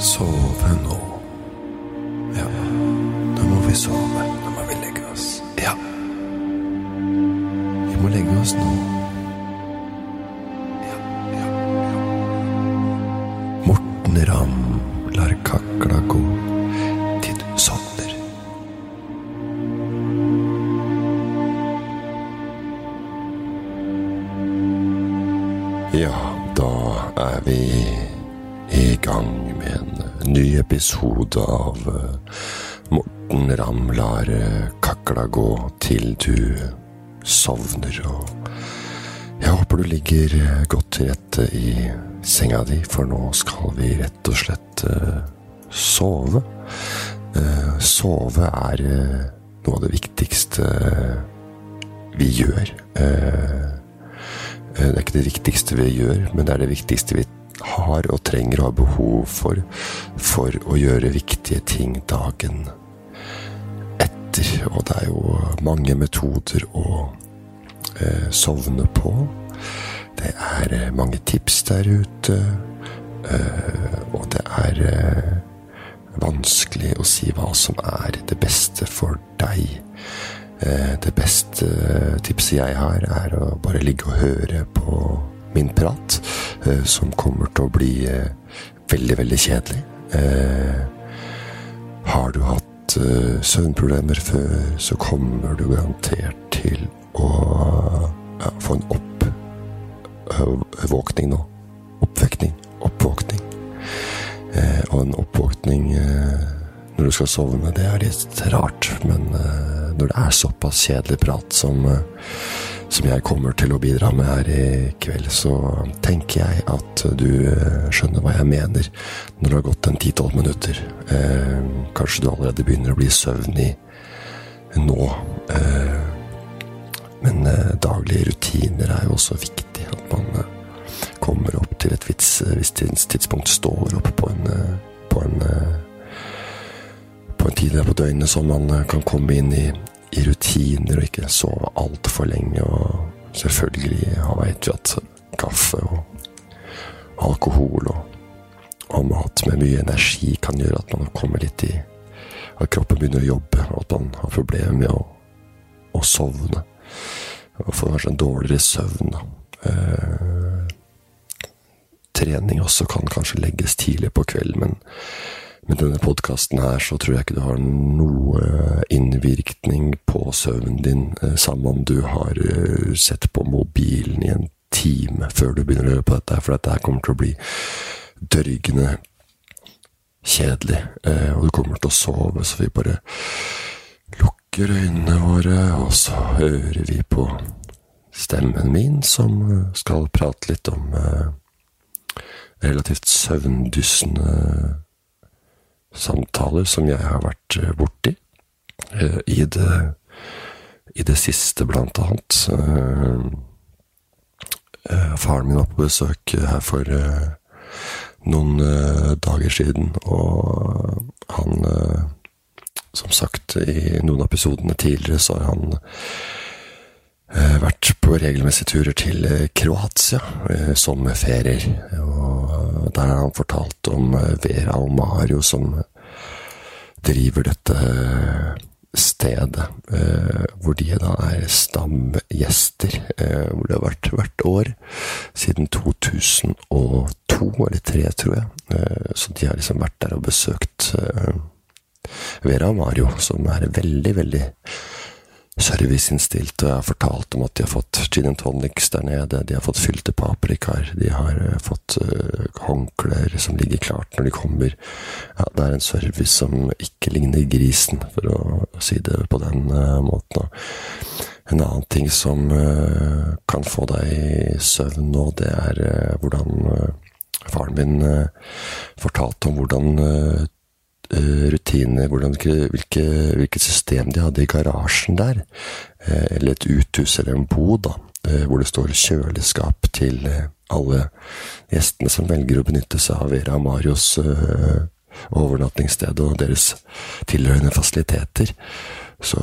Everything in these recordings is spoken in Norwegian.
sove nå. Episode av eh, Morten Ramm lar eh, kakla gå til du sovner. Og jeg håper du ligger eh, godt til rette i senga di, for nå skal vi rett og slett sove. Sove er noe av det viktigste vi gjør. Det er ikke det viktigste vi gjør, men det er det viktigste vi har og trenger og har behov for for å gjøre viktige ting dagen etter. Og det er jo mange metoder å eh, sovne på. Det er eh, mange tips der ute, eh, og det er eh, vanskelig å si hva som er det beste for deg. Eh, Det beste tipset jeg har, er å bare ligge og høre på min prat, eh, som kommer til å bli eh, veldig, veldig kjedelig. Eh, Har du hatt søvnproblemer før, så kommer du garantert til å ja, få en oppvåkning nå. Oppvekning. Oppvåkning. Og en oppvåkning når du skal sovne, det er litt rart. Men når det er såpass kjedelig prat som, som jeg kommer til å bidra med her i kveld, så tenker jeg at du eh, skjønner hva jeg mener når det har gått en 10-12 minutter. Eh, kanskje du allerede begynner å bli søvnig nå. Eh, men eh, daglige rutiner er jo også viktig. At man eh, kommer opp til et vits, visst tidspunkt, står opp på en, eh, på en eh, på en tid på døgnet som man eh, kan komme inn i, i rutiner og ikke sove altfor lenge. Og selvfølgelig ja, vet vi at kaffe og alkohol og, og mat med mye energi kan gjøre at man kommer litt i At kroppen begynner å jobbe, og at man har problemer med å, å sovne. Og får kanskje en dårligere søvn. Eh, trening også kan kanskje legges tidlig på kvelden, men med denne podkasten her så tror jeg ikke du har noe innvirkning på søvnen din, eh, samme om du har eh, sett på mobilen i en time før du begynner å høre på dette, for dette her kommer til å bli dørgende kjedelig, eh, og du kommer til å sove, så vi bare lukker øynene våre, og så hører vi på stemmen min, som skal prate litt om relativt søvndyssende samtaler som jeg har vært eh, borti eh, i det, i det siste, blant annet. Eh, Faren min var på besøk her for noen dager siden, og han Som sagt, i noen episodene tidligere så har han vært på regelmessige turer til eh, Kroatia, eh, sommerferier. Og der har han fortalt om eh, Vera og Mario som driver dette stedet, eh, hvor de da er stamgjester, eh, hvor det har vært hvert år siden 2002 eller 2003, tror jeg. Eh, så de har liksom vært der og besøkt eh, Vera og Mario, som er veldig, veldig serviceinnstilt, og jeg har fortalt om at de har fått gin and tonics der nede, de har fått fylte paprikaer, de har eh, fått uh, håndklær som ligger klart når de kommer. Ja, det er en service som ikke ligner grisen, for å si det på den uh, måten. En annen ting som uh, kan få deg i søvn nå, det er hvordan faren min fortalte om hvordan rutiner, hvordan, hvilke, hvilket system de hadde i garasjen der. Eh, eller et uthus eller en bod, da. eh, Hvor det står kjøleskap til eh, alle gjestene som velger å benytte seg av Vera og Marios eh, overnattingssted og deres tilhørende fasiliteter. Så,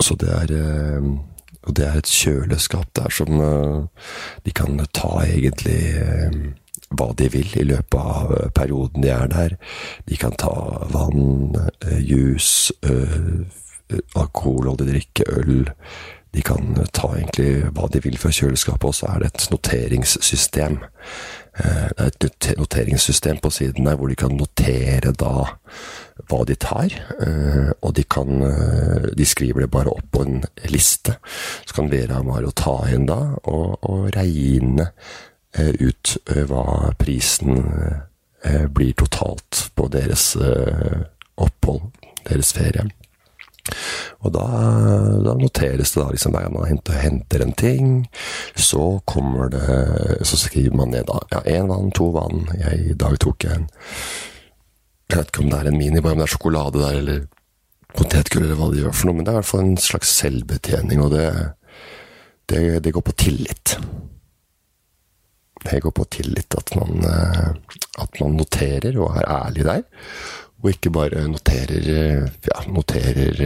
så det er eh, og det er et kjøleskap der som eh, de kan ta egentlig eh, hva de vil i løpet av perioden de er der. De kan ta vann, jus, alkoholholdig drikke, øl. De kan ta egentlig hva de vil fra kjøleskapet, og så er det et noteringssystem. Det er et noteringssystem på siden der hvor de kan notere da hva de tar, og de kan De skriver det bare opp på en liste. Så kan Vera Amaro ta inn da og, og regne ut hva prisen blir totalt på deres opphold, deres ferie. Og da, da, noteres det da liksom gang man henter, henter, en ting, så kommer det Så skriver man ned da ja, én vann, to vann, jeg, i dag tok jeg en Jeg vet ikke om det er en minibar, om det er sjokolade der, eller potetgull, eller hva det gjør for noe, men det er i hvert fall en slags selvbetjening, og det, det, det går på tillit. Det går på tillit at man, at man noterer og er ærlig der og ikke bare noterer, ja, noterer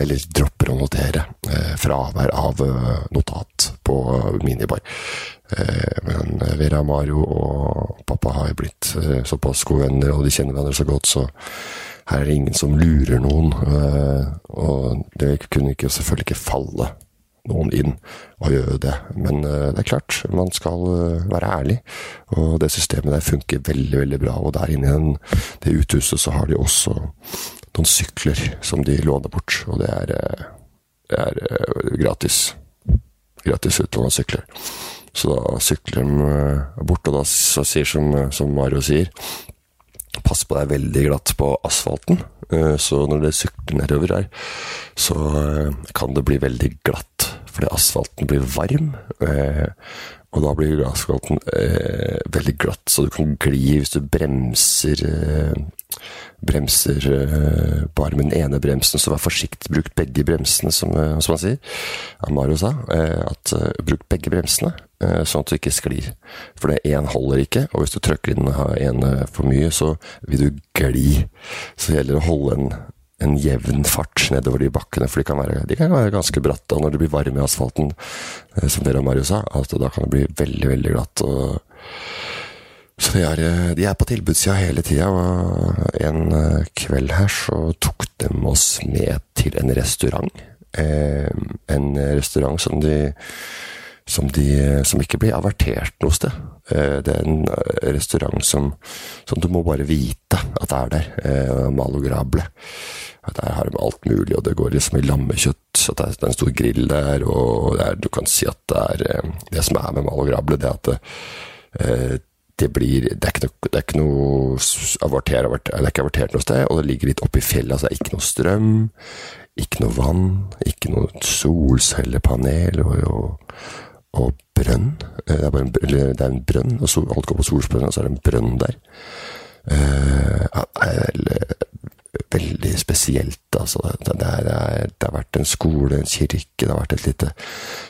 Eller dropper å notere fravær av notat på minibar. Men Vera Mario og pappa har blitt såpass gode venner, og de kjenner hverandre så godt, så her er det ingen som lurer noen. Og det kunne ikke, selvfølgelig ikke falle noen inn og gjøre det. Men det er klart, man skal være ærlig, og det systemet der funker veldig, veldig bra. Og der inne i det uthuset så har de også noen sykler som de låner bort, og det er, det er gratis. Gratis utlån av sykler. Så da sykler de bort, og da sier som, som Mario sier Pass på deg veldig glatt på asfalten, så når det sykler nedover her, så kan det bli veldig glatt fordi asfalten blir varm. Og da blir asfalten eh, veldig glatt, så du kan gli hvis du bremser eh, Bremser eh, bare med den ene bremsen, så vær forsiktig. Bruk begge bremsene, som, som han sier. Mario sa at bruk begge bremsene, sånn at du ikke sklir. For det én holder ikke, og hvis du trykker inn en for mye, så vil du gli. Så det gjelder å holde en en jevn fart nedover de bakkene, for de kan være, de kan være ganske bratte. Og når det blir varme i asfalten, eh, som dere og Mario sa, altså, da kan det bli veldig, veldig glatt. Så de er, eh, de er på tilbudssida hele tida, og en eh, kveld her så tok de oss med til en restaurant. En restaurant som de som, de, som ikke blir avertert noe sted. Det er en restaurant som, som du må bare vite at det er der. Malograble. Der har de alt mulig, og det går liksom i lammekjøtt. Så det er en stor grill der, og er, du kan si at det er eh, Det som er med Mal og Grable, det er at det, eh, det blir Det er ikke noe, det er ikke noe averter, det er ikke avertert noe sted, og det ligger litt oppi fjellet. Altså det er ikke noe strøm, ikke noe vann, ikke noe solcellepanel og, og, og brønn. Eh, det er, en, det er en brønn, og alt går på solsprønn, og så er det en brønn der. Uh, veldig spesielt. Altså. Det, er, det, har vært en skole, en kirke, det har vært et lite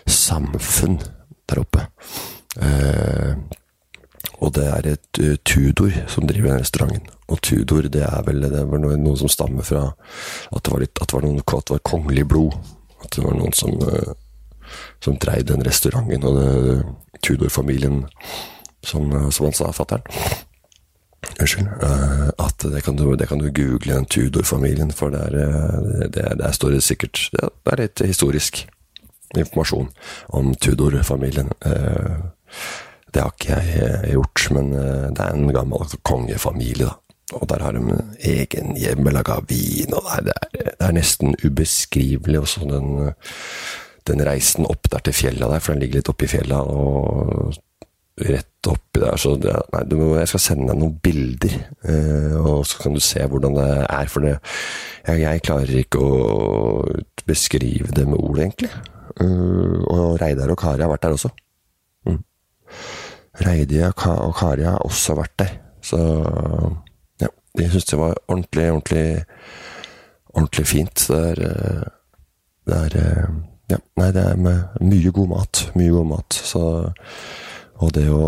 samfunn der oppe. Eh, og det er et uh, Tudor som driver den restauranten. Og Tudor, det er vel det var noe, noe som stammer fra at det var, litt, at det var, noen, at det var kongelig blod. At det var noen som, uh, som dreide den restauranten. Og Tudor-familien, som, som han sa, fatter'n Unnskyld. Uh, at det kan, du, det kan, du, google den Tudor-familien, for der, uh, det, der står det sikkert Det er litt historisk informasjon om Tudor-familien. Uh, det har ikke jeg gjort, men det er en gammel kongefamilie, da. Og der har de egen hjemmelaga vin, og det er, det er, nesten ubeskrivelig også den, den reisen opp der til fjella der, for den ligger litt oppi fjella, og rett oppi der. Så det, nei, må, jeg skal sende deg noen bilder, eh, og så kan du se hvordan det er. For det, jeg, jeg, klarer ikke å beskrive det med ord, egentlig. Uh, og Reidar og Kari har vært der også. Mm. Reidi og Kari har også vært der. Så ja, de syntes det var ordentlig, ordentlig, ordentlig fint. Det er, eh, det er ja, nei, det er mye god mat. Mye god mat. Så og det å,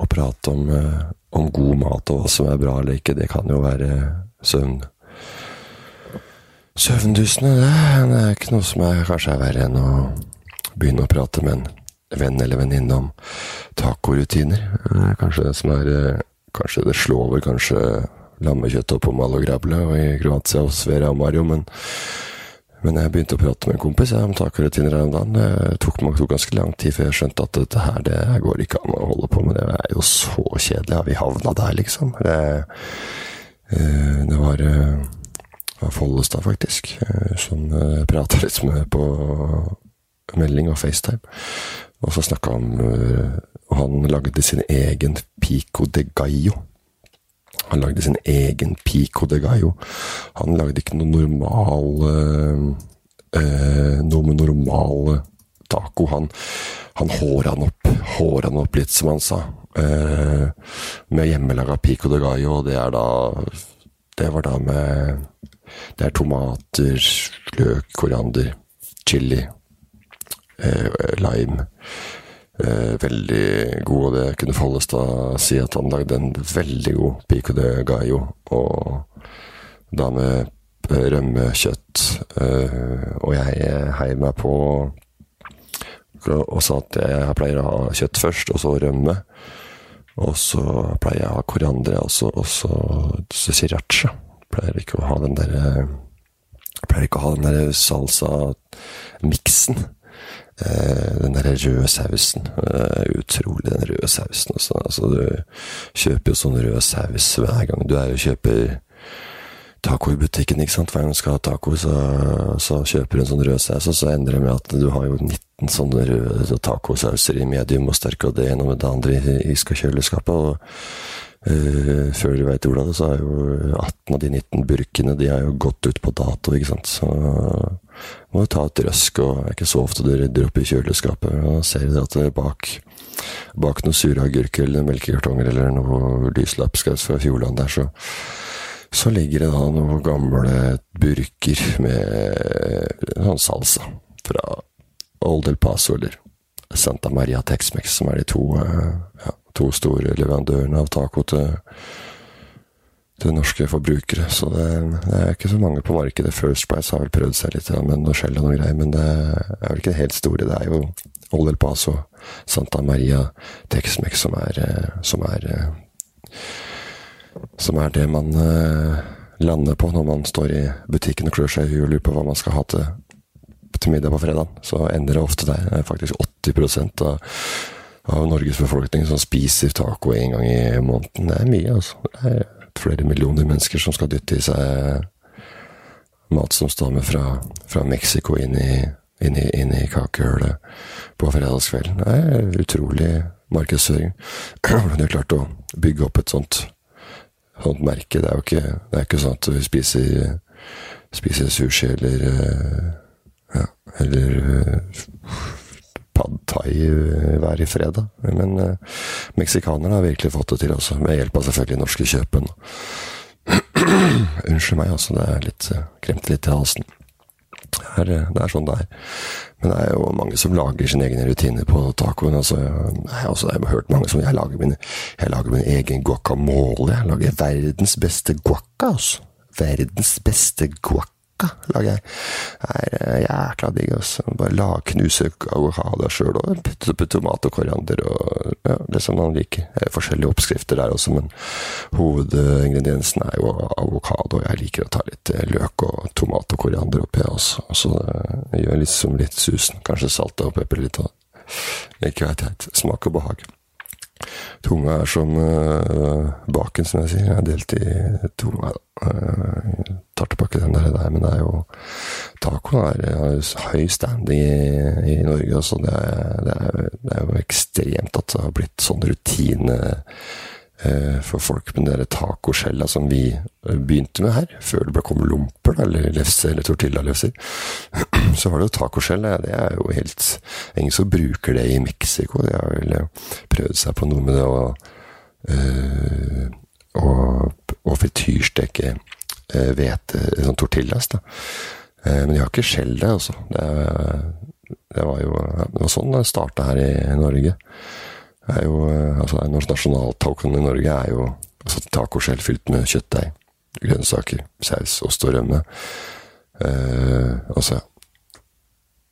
å prate om, eh, om, god mat og hva som er bra eller ikke, det kan jo være søvn... Søvndyssende, det, er ikke noe som er, kanskje er verre enn å begynne å prate med en venn eller venninne om tacorutiner. Kanskje det som er eh, Kanskje det slår over kanskje lammekjøtt oppå Malograble og i Kroatia hos Vera og Mario, men men jeg begynte å prate med en kompis om takrutiner her om dagen. Det tok meg tok ganske lang tid før jeg skjønte at dette her, det går ikke an å holde på med. Det er jo så kjedelig. Har vi havna der, liksom? Det, det var, av Follestad, faktisk, som jeg prata litt med på melding og FaceTime. Og så snakka han Og han lagde sin egen pico de gallo. Han lagde sin egen pico de gallo. Han lagde ikke noe normal eh, Noe med normal taco. Han, han håra han opp, håra han opp litt, som han sa. Eh, med hjemmelaga pico de gallo, og det er da Det var da med Det er tomater, løk, koriander, chili, eh, lime. Eh, veldig god, og det kunne Follestad si at han lagde en veldig god pico de gallo. Og da med rømmekjøtt. Eh, og jeg heiv meg på og sa at jeg pleier å ha kjøtt først, og så rømme. Og så pleier jeg å ha koriander, og så, og så sriracha. Pleier ikke å ha den der Pleier ikke å ha den der salsa-miksen. Den der røde sausen. Utrolig, den røde sausen. Også. Altså, du kjøper jo sånn rød saus hver gang du er og kjøper taco i butikken, ikke sant. Hver gang du skal ha taco, så, så kjøper du en sånn rød saus, og så ender det med at du har jo 19 sånne røde tacosauser i medium og sterk, og det ene med det andre i, i kjøleskapet. og Uh, før du veit ordet av det, så er jo 18 av de 19 burkene de er jo gått ut på dato, ikke sant. Så må du ta et røsk, og det er ikke så ofte du rydder opp i kjøleskapet. Og ser du at bak, bak noen sure agurker eller melkekartonger eller noe lyslapskaus fra Fjordland der, så, så ligger det da noen gamle burker med sånn salsa fra Old El Paso eller Santa Maria Tex-Mex, som er de to uh, ja, to store leverandørene av taco til, til norske forbrukere. Så det, det, er ikke så mange på markedet. First Price har vel prøvd seg litt med noe skjell og noe greier, men det er vel ikke det helt store. Det er jo Old El Paso, Santa Maria, Tex-Mex som er, som er som er det man lander på når man står i butikken og klør seg i huet og lurer på hva man skal ha til, til middag på fredag. Så ender det ofte der. Det er faktisk 80 av av Norges befolkning som spiser taco en gang i måneden. Det er mye, altså. Det er flere millioner mennesker som skal dytte i seg mat som stammer fra, fra Mexico inn i, inn i, inn i kakehølet på fredagskvelden. Det er utrolig markedsføring. Hvordan de har klart å bygge opp et sånt, sånt merke. Det er jo ikke, det er ikke sånn at vi spiser, spiser sushi eller ja, eller pad thai hver hver fredag. Men eh, meksikanerne har virkelig fått det til også, med hjelp av selvfølgelig norske kjøpen. Unnskyld meg, altså. Det er litt kremt litt i halsen. Det er, det er, sånn det er. Men det er jo mange som lager sine egne rutiner på tacoen. Altså, jeg, altså, jeg har hørt mange som jeg lager min, jeg lager min egen guacamole. Jeg lager verdens beste guacca, altså. Verdens beste guacca Mallorca lager jeg. Det er jækla digg. Altså. Bare lag, knuse avokado sjøl og putte oppi tomat og koriander og ja, det som man liker. Det er forskjellige oppskrifter der også, men hovedingrediensen er jo avokado. Jeg liker å ta litt løk og tomat og koriander oppi, også. så det gjør liksom litt susen. Kanskje salte og pepper litt. Ikke veit jeg. Smak og behag. Tunga er som uh, baken, som jeg sier. Jeg er delt i to. Uh, tilbake den der, men det er jo Taco har høy standing i, i Norge. Altså det, er, det, er, det er jo ekstremt at det har blitt sånn rutine Eh, for folk med den tacoskjella som vi eh, begynte med her, før det ble kommet lomper, eller lefser eller tortillalefser, så var det jo tacoskjell. Det er jo helt Ingen som bruker det i Mexico. De har vel prøvd seg på noe med det å øh, og frityrsteke hvete, sånn tortillas, da. Men de har ikke skjell, det, altså. Det, det, var jo det var sånn det starta her i Norge er jo eh, Norsk Nasjonaltacoen i Norge er jo altså, tacoskjell fylt med kjøttdeig, grønnsaker, saus, ost og rømme. Eh, altså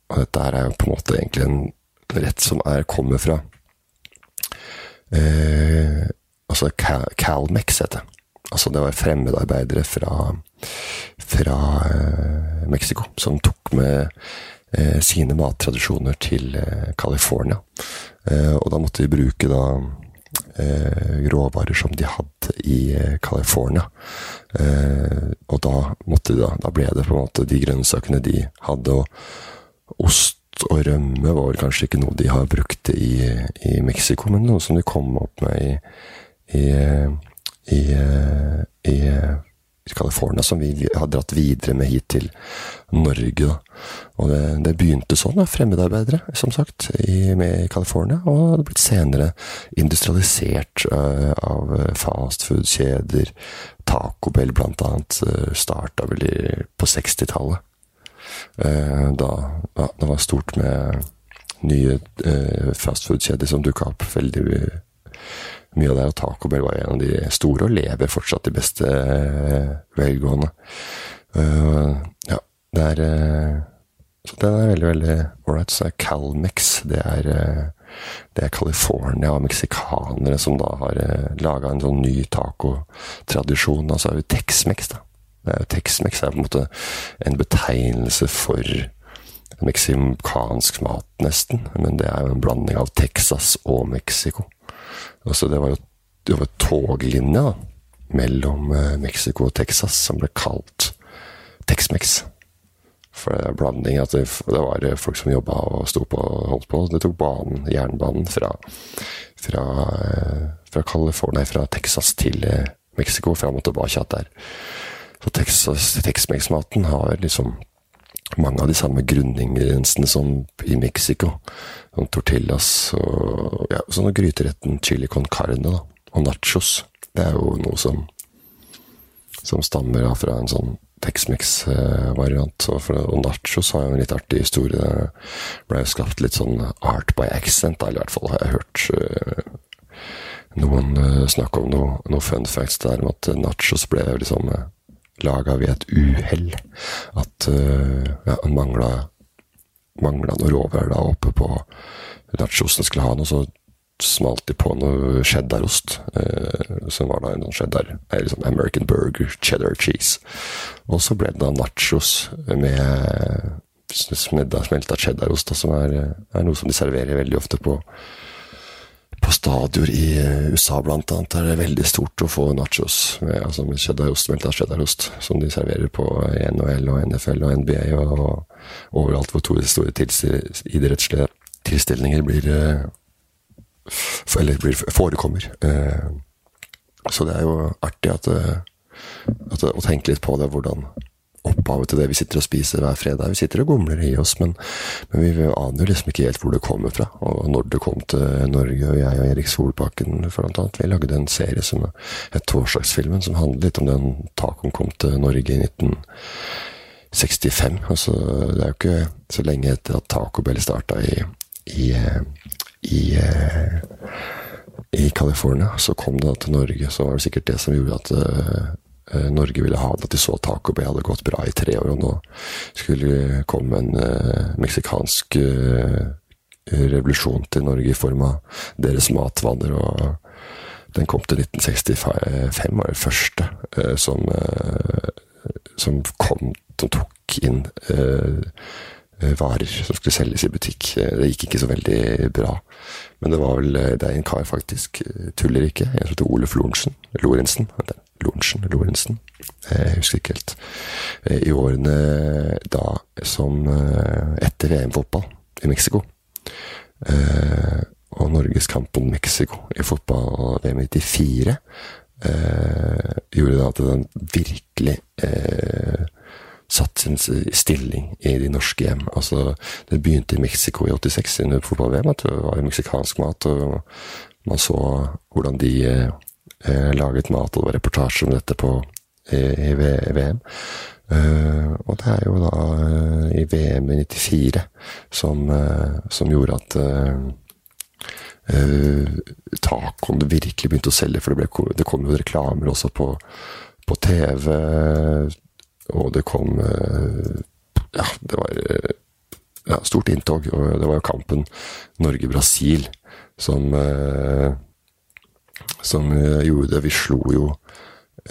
Og dette her er jo på en måte egentlig en rett som er kommer fra eh, Altså Cal Calmex heter det. Altså det var fremmedarbeidere fra, fra eh, Mexico som tok med sine mattradisjoner til eh, California. Eh, og da måtte de bruke da eh, råvarer som de hadde i eh, California. og da, måtte de da, da ble det på en måte de grønnsakene de hadde, og ost og rømme var kanskje ikke noe de har brukt i, i Mexico, men noe som de kom opp med i, i, i California som vi har dratt videre med hit til Norge. Og det, det begynte sånn, da, fremmedarbeidere, som sagt, i, med California. Og det har blitt senere industrialisert uh, av fastfood-kjeder. Taco Bell blant annet uh, starta vel i, på 60-tallet. Uh, da ja, det var stort med nye uh, fastfood-kjeder som dukka opp veldig mye av det. Og Taco Bell var en av de store, og lever fortsatt i beste uh, velgående. Uh, ja, det er uh, Så den er veldig, veldig ålreit. Så er Calmex det er, det er California og meksikanere som da har uh, laga en sånn ny tacotradisjon. Altså er jo Tex-Mex, da. Tex-Mex er på en måte en betegnelse for meksikansk mat, nesten. Men det er jo en blanding av Texas og Mexico. Altså, det var jo toglinja mellom uh, Mexico og Texas som ble kalt Tex-Mex. For det er blanding at det, det var folk som jobba og sto på og holdt på. Det tok banen, jernbanen fra, fra, uh, fra, California, fra Texas til Mexico, fram og tilbake der. Så Tex-Mex-maten har liksom mange av de samme grunningrensene som i Mexico. Som tortillas og ja, sånn gryteretten chili con carne da, og nachos. Det er jo noe som, som stammer da, fra en sånn Tex-Mex-variant. Og, og, nachos har jo en litt artig historie. Det ble jo skapt litt sånn art by accent, eller i hvert fall har jeg hørt uh, noen uh, snakke om noe, noe fun facts der om at nachos ble liksom uh, laga ved et uhell. At uh, ja, han mangla, mangla noe råvær da oppe på nachosen skulle ha noe, så smalt de på noe cheddarost. Uh, som var da en sånn cheddar, eller sånn American burger, cheddar cheese. Og så ble det da nachos med smelta cheddarost, som er, er, noe som de serverer veldig ofte på på stadioner i eh, USA blant annet er det veldig stort å få nachos med, altså med cheddarost, smelta cheddarost, som de serverer på NHL og NFL og NBA og, overalt hvor to store idrettslige tilstelninger blir eh, Eller blir, forekommer. Eh, så det er jo artig at, at, å tenke litt på det, hvordan opphavet til det vi sitter og spiser hver fredag. Vi sitter og gomler i oss, men, men vi aner jo liksom ikke helt hvor det kommer fra. Og når det kom til Norge, og jeg og Erik Solbakken blant annet, vi lagde en serie som het Torsdagsfilmen, som handlet litt om den tacoen kom til Norge i 1965. Altså, det er jo ikke så lenge etter at Taco Bell starta i, i, i i California, så kom det da til Norge. Så var det sikkert det som gjorde at Eh, Norge ville ha det, at de så Taco Bay hadde gått bra i tre år, og nå skulle det komme en uh, meksikansk uh, revolusjon til Norge i form av deres matvaner. og Den kom til 1965, var det første uh, som, som kom, som tok inn varer som skulle selges i butikk. Det gikk ikke så veldig bra. Men det var vel det er en kar, faktisk, tuller ikke, en som heter Ole Florensen, Lorentzen Lorentzen, Lorentzen, jeg husker ikke helt, eh, i årene da som eh, etter VM-fotball i Mexico. Eh, og Norges kamp mot Mexico i fotball-VM 94 gjorde da at den virkelig satt sin stilling i de norske hjem. Altså, det begynte i Mexico i 86 under fotball-VM, at det var meksikansk mat, og man så hvordan de eh, laget mat, og det var reportasje om dette på, i, i VM. Uh, og det er jo da uh, i VM i 94 som, uh, som gjorde at tacoen virkelig begynte å selge, for det, ble, det kom jo reklamer også på, på TV, og det kom Ja, det var ja, stort inntog, og det var jo kampen Norge-Brasil som som gjorde det. Vi slo jo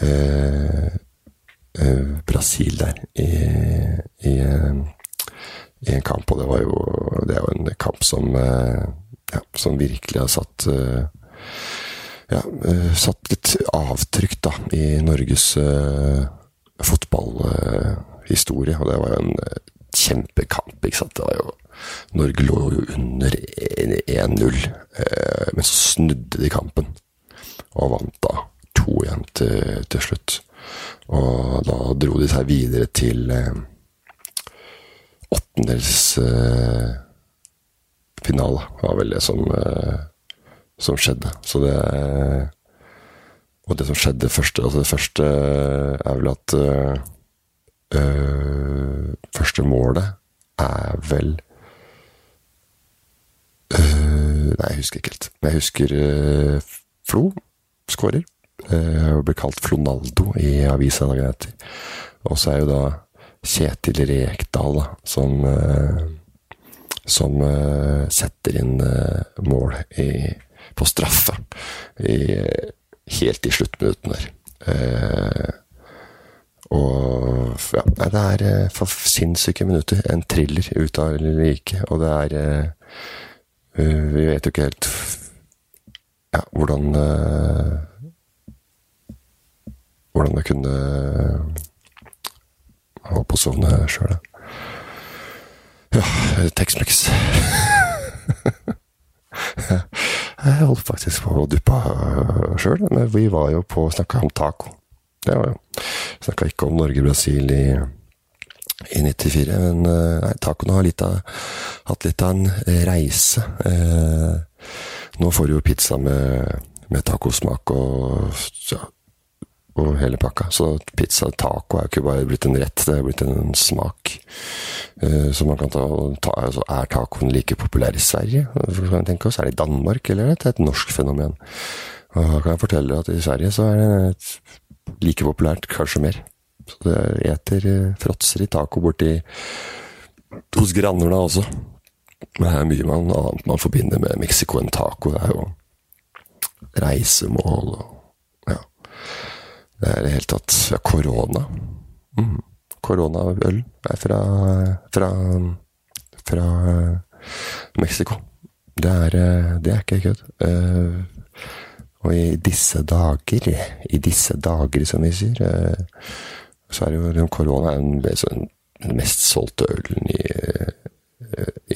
eh, Brasil der i, i, i, en kamp, og det var jo, det er en kamp som, ja, som virkelig har satt ja, satt litt avtrykk da, i Norges fotballhistorie. Og det var jo en kjempekamp. ikke sant? Det var jo Norge lå jo under 1-0, men så snudde de kampen. Og vant da 2-1 til, til, slutt. Og da dro de seg videre til åttendelsfinale, var vel det som som skjedde. Så det Og det som skjedde første Altså, det første er vel at øh, Første målet er vel øh, Nei, jeg husker ikke helt. Men jeg husker øh, Flo skårer. og blir kalt Flonaldo i avisa dagen etter. Og så er jo da Kjetil Rekdal da, som som setter inn mål i på straffe i, helt i sluttminutten der. Eh, og ja, det er eh, for sinnssyke minutter. En thriller ut av like. Og det er Vi vet jo ikke helt ja, hvordan uh, Hvordan jeg kunne Jeg holdt på å sovne sjøl. Ja, Tex-Mex. Jeg holdt faktisk på å duppe sjøl, men vi var jo på snakka om taco. Det var jo Snakka ikke om Norge-Brasil i, i 94, men eh, nei, tacoen har litt av, hatt litt av en reise. Eh, nå får du jo pizza med, med tacosmak og ja, og hele pakka. Så pizza taco er jo ikke bare blitt en rett, det er blitt en smak. Uh, så man kan ta, ta altså, Er tacoen like populær i Sverige? Kan tenke oss, Er det i Danmark, eller er det et norsk fenomen? Og da kan jeg fortelle at i Sverige så er det like populært, kanskje mer. Så det eter uh, fråtser i taco borti hos grannene også. Men det er mye man, annet man forbinder med Mexico enn taco. Det er jo reisemål og det er i det hele tatt ja, korona. Mm. Koronaøl er fra, fra, fra Mexico. Det er, det er ikke kødd. Uh, og i disse dager, i disse dager, som vi sier, så er jo korona den, den mest solgte ølen i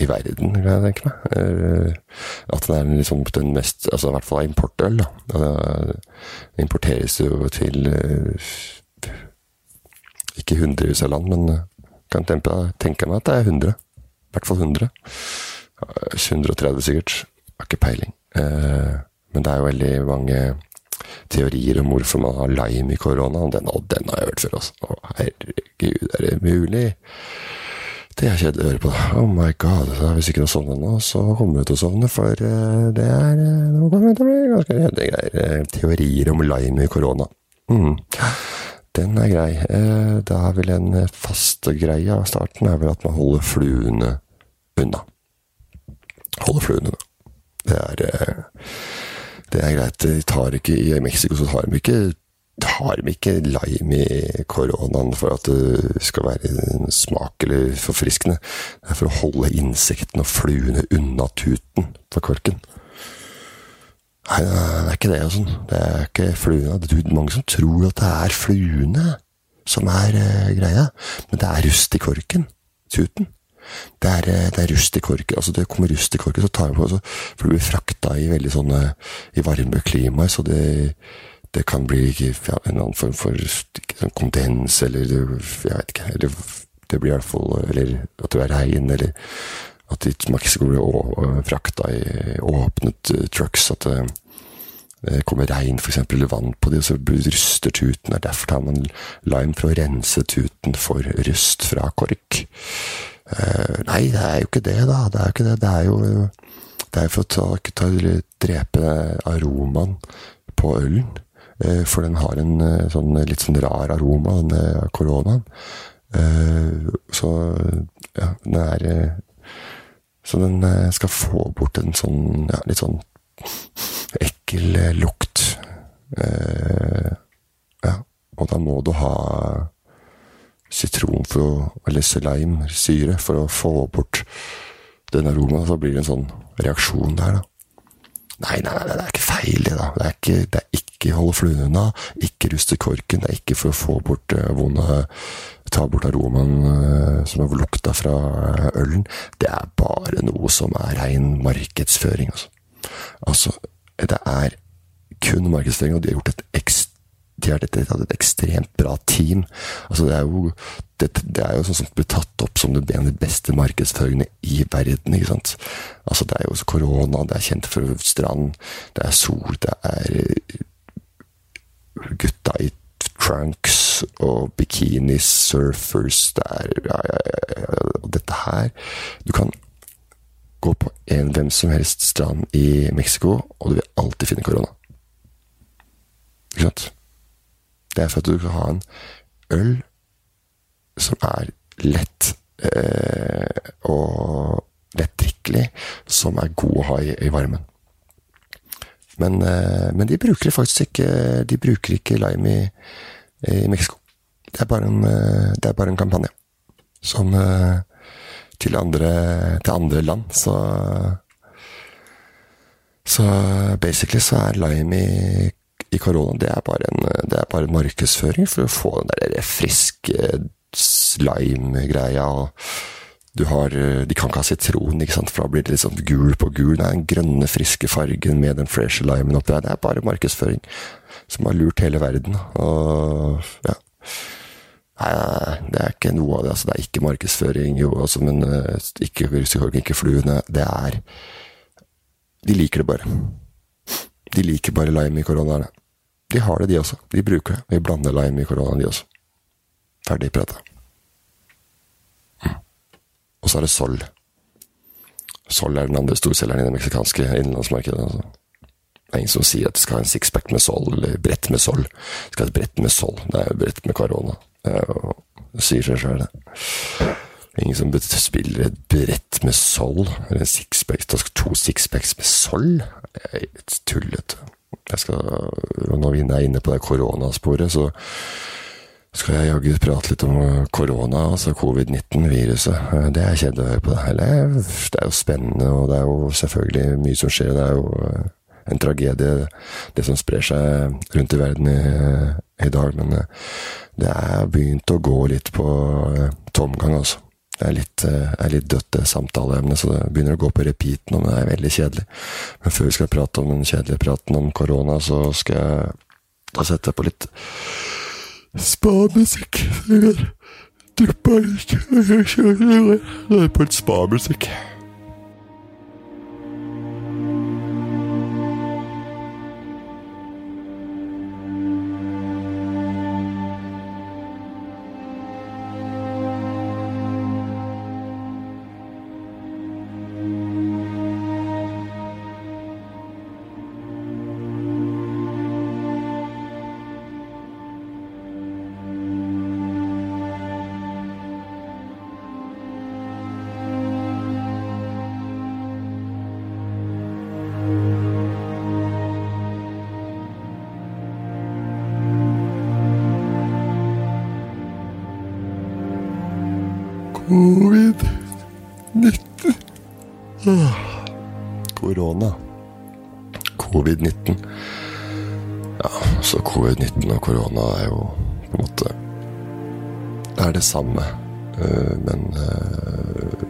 i verden, kan jeg tenke meg. Eh, at den er liksom den mest Altså i hvert fall importøl, da. Det importeres jo til eh, ikke hundrevis av land, men eh, kan tenke, tenke meg at det er 100. I hvert fall 100. 130 sikkert. Har ikke peiling. Men det er jo veldig mange teorier om hvorfor man har lime i korona, og den, den har jeg hørt før, også. Å, herregud, er det mulig? Det er kjedelig å høre på. Oh my god. Hvis ikke du sovner nå, så kommer du til å sovne, for uh, det er Nå kommer det ganske kjedelige greier. Uh, teorier om lime i korona. Mm. Den er grei. da er vel en faste greie av starten er vel at man holder fluene unna. Holder fluene unna. Det er, det er greit. De tar ikke, I Mexico så tar de ikke har de ikke lime i koronaen for at det skal være smak eller forfriskende. Det er for å holde insektene og fluene unna tuten på korken. Nei, det er ikke det. Sånn. Det er ikke fluene. Det er mange som tror at det er fluene som er uh, greia, men det er rust i korken. Tuten. Det er, eh, det er, rust i korken. altså Det kommer rust i korken, så tar vi på altså, For det blir frakta i veldig sånne i varme klimaer, så det det kan bli ja, en annen form for kondens, eller jeg vet ikke eller Det blir i hvert fall Eller at det er regn, eller at det ikke skal bli frakta i åpnet uh, trucks. At det, det kommer regn, f.eks., eller vann på det, og så ruster tuten. Derfor tar man lime for å rense tuten for rust fra kork. Uh, nei, det er jo ikke det, da. Det er jo ikke det. Det er jo det er for å ta, ta, drepe aromaen på ølen. Eh, for den har en eh, sånn litt sånn rar aroma, den koronaen. Eh, så ja, den er Så den skal få bort en sånn ja, litt sånn ekkel lukt ja, og da må du ha sitron for å, eller slimesyre for å få bort den aromaen. Så blir det en sånn reaksjon der, da. Nei, nei, nei, det er ikke feil, det, da. Det er ikke, det er ikke holde fluene unna, ikke ruste korken, det er ikke for å få bort uh, vonde Ta bort aromaen uh, som har lukta fra ølen. Det er bare noe som er rein markedsføring, altså. Altså, det er kun markedsføring, og de har gjort et ekstremt de har hatt et, ekstremt bra team. Altså, det er jo, det, det er jo sånn som blir tatt opp som en av de beste markedsføringene i verden. ikke sant? Altså, det er jo korona, det er kjent for strand, det er sol, det er eh, gutta i trunks og bikini surfers Det er ja, ja, ja, Dette her Du kan gå på en hvem som helst strand i Mexico, og du vil alltid finne korona. Ikke sant? Det er for at du kan ha en øl som er lett eh, og lettdrikkelig, som er god å ha i, i varmen. Men, eh, men, de bruker faktisk ikke De bruker ikke lime i, i Mexico. Det er, en, eh, det er bare en kampanje som eh, til andre, til andre land, så Så basically så er lime i i korona, det er bare en, det er bare en markedsføring for å få den der friske slime-greia. Du har, De kan ikke ha sitron, ikke sant? for da blir det litt sånn gul på gul. Det er den grønne, friske fargen med den freshe limen oppi der. Det er bare markedsføring som har lurt hele verden. Og ja Nei, det er ikke noe av det. altså Det er ikke markedsføring, jo, altså, men ikke russekork, ikke fluene. Det er De liker det bare. De liker bare lime i koronaene. De har det, de også. De bruker det. Vi blander lime i koronaen, de også. Ferdig prata. Og så er det Sol. Sol er den andre storselgeren i det meksikanske innenlandsmarkedet. Altså. Det er ingen som sier at det skal ha en sixpack med Sol, eller brett med Sol. Det skal ha et brett med Sol. Det er jo brett med korona. Det, sier seg sjøl, det. Ingen som spiller et brett med Sol, eller en sixpack, to sixpacks med Sol. Er litt tullete. Når vi er inne på det koronasporet, så skal jeg jaggu prate litt om korona, altså covid-19-viruset. Det er kjedelig å høre på. Det Det er jo spennende, og det er jo selvfølgelig mye som skjer. Det er jo eh, en tragedie, det som sprer seg rundt i verden i, i dag. Men eh, det er begynt å gå litt på eh, tomgang, altså. Det er litt, eh, er litt dødt, det samtaleemnet, så det begynner å gå på repeat nå. Men det er veldig kjedelig. Men før vi skal prate om den kjedelige praten om korona, så skal jeg sette på litt spamusikk. Duppe litt på litt spamusikk. Samme. Uh, men uh,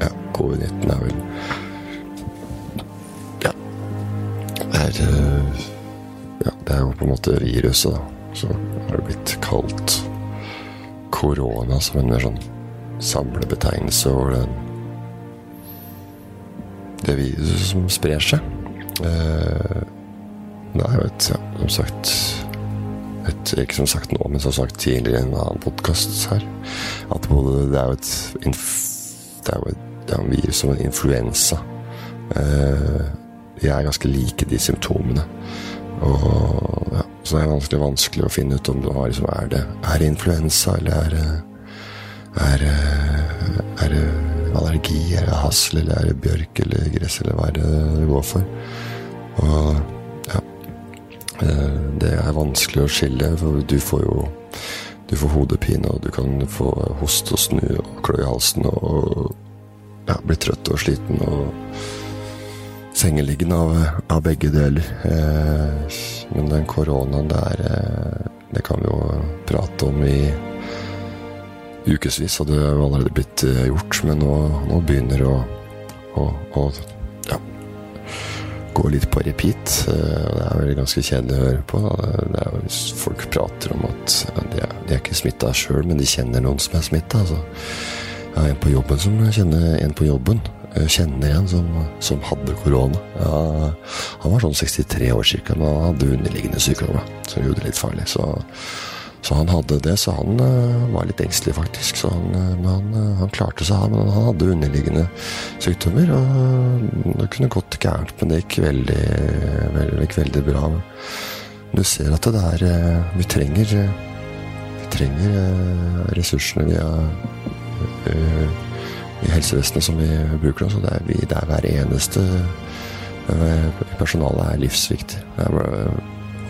ja, covid-19 er vel Ja. Er uh, Ja, det er jo på en måte viruset, da. Så har det blitt kalt korona som en mer sånn samlebetegnelse over den det viruset som sprer seg. Eh, det er jo et, ja, som sagt et, Ikke som sagt nå, men som sagt tidligere i en annen podkast her, at både, det er jo et det er jo et, det er en virus som en influensa. Eh, de er ganske like, de symptomene. Og ja, så det er vanskelig, vanskelig å finne ut om det liksom, er det er influensa, eller er det er, er det allergi, er det hasl, eller er det bjørk eller gress, eller hva er det det går for? Og Det er vanskelig å skille, for du får jo du får hodepine, og du kan få hoste og snu og klø i halsen og ja, bli trøtt og sliten og sengeliggende av, av begge deler. Eh, men den koronaen der, eh, det kan vi jo prate om i ukevis, og det har allerede blitt eh, gjort. Men nå, nå begynner å, å, å gå litt på repeat. Eh, det er vel ganske kjedelig å høre på. Det er hvis folk prater om at de, er, de er ikke smitta sjøl, men de kjenner noen som er smitta. Altså. Jeg har en på jobben som kjenner en på jobben. Jeg kjenner en som, som hadde korona. Ja, han var sånn 63 år cirka, men han hadde underliggende sykdommer som gjorde det litt farlig. Så så han hadde det, så han uh, var litt engstelig, faktisk. Så han, men han, uh, han, klarte seg, han. Men han hadde underliggende sykdommer. Og det kunne gått gærent, men det gikk veldig, veldig, veldig bra. Du ser at det er Vi trenger Vi trenger ressursene via i helsevesenet som vi bruker nå. Så det er, vi, det er hver eneste Personalet er livsviktig. Det er,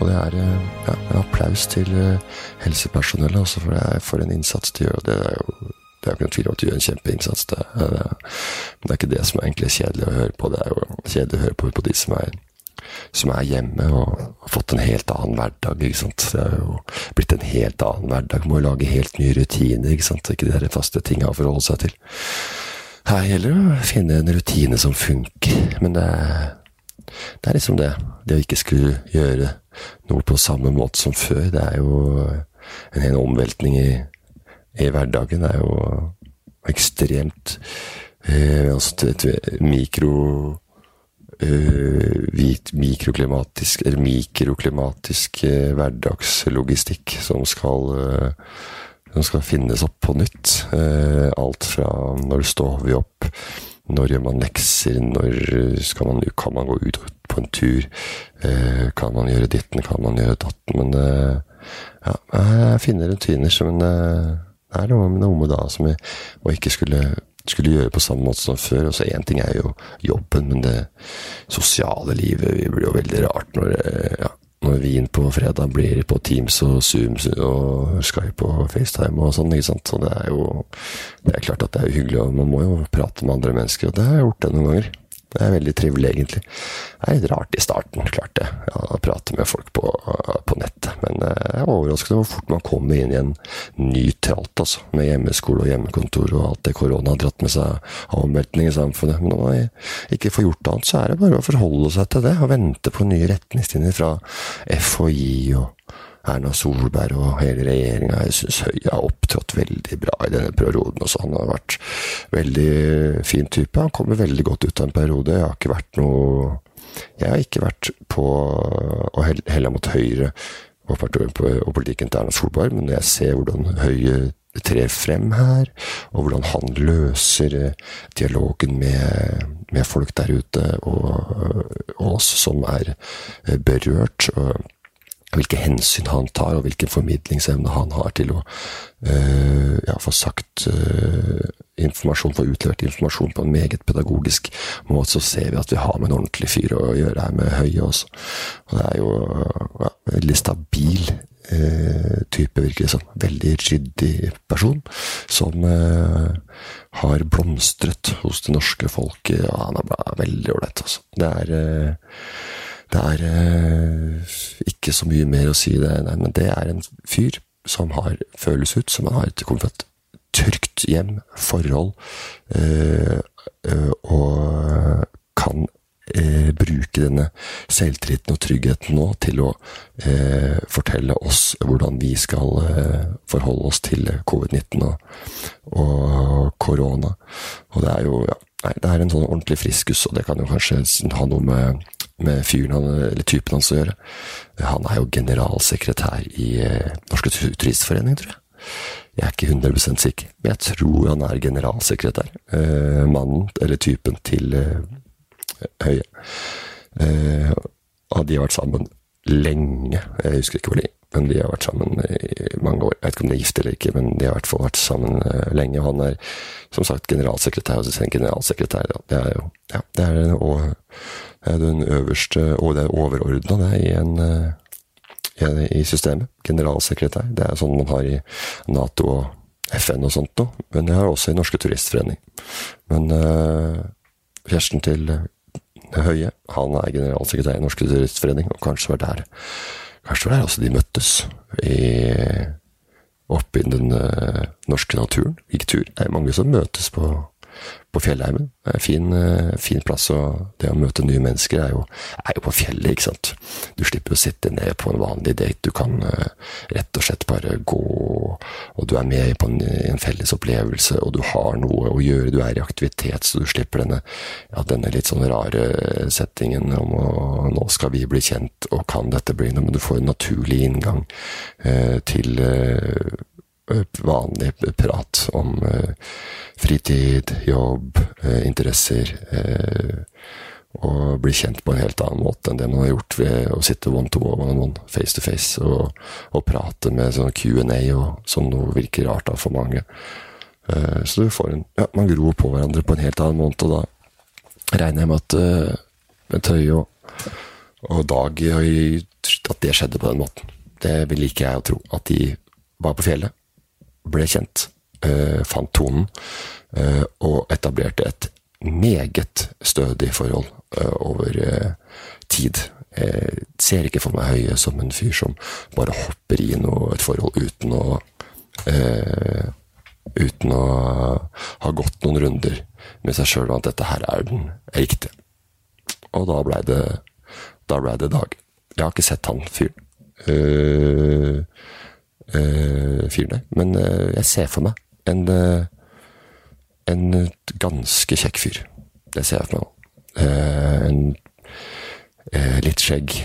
og det er eh, ja, en applaus til eh, helsepersonellet også, for, det er, for en innsats de gjør. Det er jo det er ikke noen tvil om at de gjør en kjempeinnsats. Det, det, men det er ikke det som er egentlig kjedelig å høre på. Det er jo kjedelig å høre på, på de som er, som er hjemme og har fått en helt annen hverdag. ikke sant? Det er jo blitt en helt annen hverdag. Må jo lage helt nye rutiner. Ikke sant? Ikke de faste tinga å forholde seg til. Her gjelder det å finne en rutine som funker. Men det er det er liksom det. Det å ikke skulle gjøre noe på samme måte som før, det er jo en hel omveltning i, i hverdagen. Det er jo ekstremt eh, altså et mikro eh, mikroklimatisk eller mikroklimatisk eh, hverdagslogistikk som skal eh, som skal finnes opp på nytt. Eh, alt fra når du står vi opp når gjør man lekser? Når man, kan man gå ut på en tur? Eh, kan man gjøre ditten? Kan man gjøre datten? Men eh, ja, jeg finner rutiner eh, det er noe, noe med da som jeg og ikke skulle, skulle gjøre på samme måte som før. Og så Én ting er jo jobben, men det sosiale livet blir jo veldig rart når ja, når Wien på fredag blir på Teams og Zoom og Skype og FaceTime og sånn, ikke sant. Så det er jo Det er klart at det er hyggelig, og man må jo prate med andre mennesker, og det har jeg gjort det noen ganger. Det er veldig trivelig, egentlig. Det er litt rart i starten, klart det, å prate med folk på, på nettet. Men eh, jeg er overrasket over hvor fort man kommer inn i en ny tralt, altså. Med hjemmeskole og hjemmekontor og alt det korona har dratt med seg av omveltning i samfunnet. Men når man ikke får gjort annet, så er det bare å forholde seg til det, og vente på nye retningslinjer fra FHI og Erna Solberg og hele regjeringa. Jeg syns Høie har opptrådt veldig bra i denne perioden. Også. Han har vært veldig fin type. Han kommer veldig godt ut av en periode. Jeg har ikke vært noe Jeg har ikke vært på å helle mot Høyre og, og politikken til Erna Solberg, men når jeg ser hvordan Høie trer frem her, og hvordan han løser dialogen med, med folk der ute, og, og oss som er berørt. og hvilke hensyn han tar, og hvilken formidlingsevne han har til å uh, ja, få sagt uh, informasjon, få utlevert informasjon på en meget pedagogisk måte, så ser vi at vi har med en ordentlig fyr å gjøre her med Høie også. Og det er jo ja, veldig stabil uh, type, virker det som. Veldig ryddig person, som har blomstret hos det norske folket. Ja, han er veldig ålreit, altså. Det er det er eh, ikke så mye mer å si det, nei, men det er en fyr som har, føles ut som han har et, fra trygt hjem, forhold, øh, øh, og kan eh, bruke denne selvtilliten og tryggheten nå til å fortelle oss hvordan vi skal forholde oss til covid-19 og, og, korona. Og det er jo ja, nei, det er en sånn ordentlig friskus, og det kan jo kanskje ha noe med med fyren han, eller typen hans å gjøre. Han er jo generalsekretær i eh, Norske Turistforening, tror jeg. Jeg er ikke 100% sikker, men jeg tror han er generalsekretær. Eh, mannen, eller typen, til eh, Høie. Eh, og de har vært sammen lenge. Jeg husker ikke hvor lenge, men de har vært sammen i mange år. Jeg vet ikke om de er gift eller ikke, men de har i hvert fall vært sammen eh, lenge. Og han er som sagt generalsekretær, så en generalsekretær, det er jo ja, det er, og, den øverste, og det er overordna, i eh, i systemet. Generalsekretær. Det er sånn man har i Nato og FN og sånt noe. Men jeg har også i Norske Turistforening. Men uh, kjæresten til Høie, han er generalsekretær i Norske Turistforening, og kanskje var der Kanskje var der også de møttes. I, oppe i den uh, norske naturen. Gikk tur. Det er mange som møtes på på Fjellheimen. Det en fin, eh, fin, plass, og det å møte nye mennesker er jo, er jo, på fjellet, ikke sant. Du slipper å sitte ned på en vanlig date, du kan uh, rett og slett bare gå, og du er med på en, en, felles opplevelse, og du har noe å gjøre, du er i aktivitet, så du slipper denne, ja, denne litt sånn rare settingen om å nå skal vi bli kjent, og kan dette bli noe, men du får en naturlig inngang eh, til uh, vanlig prat om fritid, jobb, eh, interesser. Eh, og bli kjent på en helt annen måte enn det man har gjort ved å sitte one to one, one face to face og, og prate med sånn Q&A som noe virker rart da for mange. Eh, så du får en Ja, man gror på hverandre på en helt annen måte, og da regner jeg med at uh, Tøye og, og Dag At det skjedde på den måten. Det liker jeg å tro. At de var på fjellet, ble kjent eh, fant tonen eh, og etablerte et meget stødig forhold eh, over tid. Jeg ser ikke for meg Høie som en fyr som bare hopper i noe, et forhold uten å Uten å ha gått noen runder med seg sjøl at dette her er den riktige. Og da blei det, da ble det Dag. Jeg har ikke sett han fyren. Uh, uh, fyren der. Men uh, jeg ser for meg en, eh, en ganske kjekk fyr. Det ser jeg for meg. Uh, en, litt skjegg.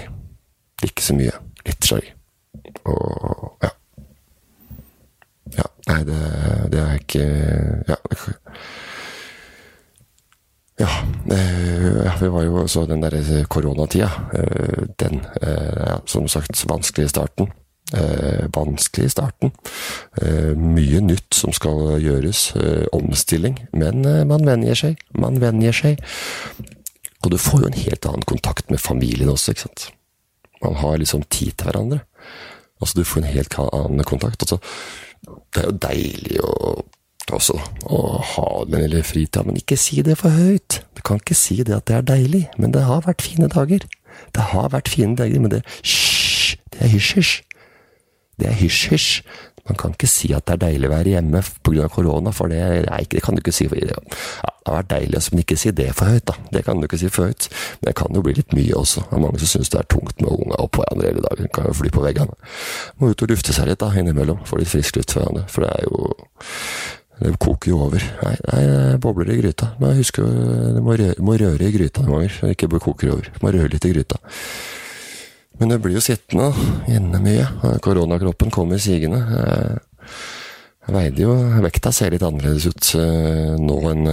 Ikke så mye. Litt skjegg. Og ja. Ja, nei, det, det er ikke Ja. Ja, vi var jo så den derre koronatida. Den, ja, som sagt, vanskelig i starten eh, vanskelig i starten. Eh, mye nytt som skal gjøres. Eh, omstilling. Men eh, man venjer seg. Man venjer seg. Og du får jo en helt annen kontakt med familien også, ikke sant. Man har liksom tid til hverandre. Altså, du får en helt annen kontakt. Altså, det er jo deilig å også, å ha den lille fritida, men ikke si det for høyt. Du kan ikke si det at det er deilig, men det har vært fine dager. Det har vært fine dager, men det Hysj! Det er hysj-hysj. Det er hysj-hysj. Man kan ikke si at det er deilig å være hjemme pga. korona, for det, ikke, det kan du ikke si. Ja, det har vært deilig, men ikke si det for høyt, da. Det kan du ikke si for høyt. Men det kan jo bli litt mye også. Det er mange som syns det er tungt med unga oppå hverandre hele dagen. Kan jo fly på veggene. Må ut og lufte seg litt da, innimellom. Få litt frisk luft for hverandre. For det er jo det koker jo over. Nei, nei det bobler i gryta. Men husk du må røre, må røre i gryta noen ganger, så det ikke koker over. Du må røre litt i gryta. Men det blir jo sittende inne mye. Koronakroppen kommer sigende. Jeg veide jo Vekta ser litt annerledes ut eh, nå enn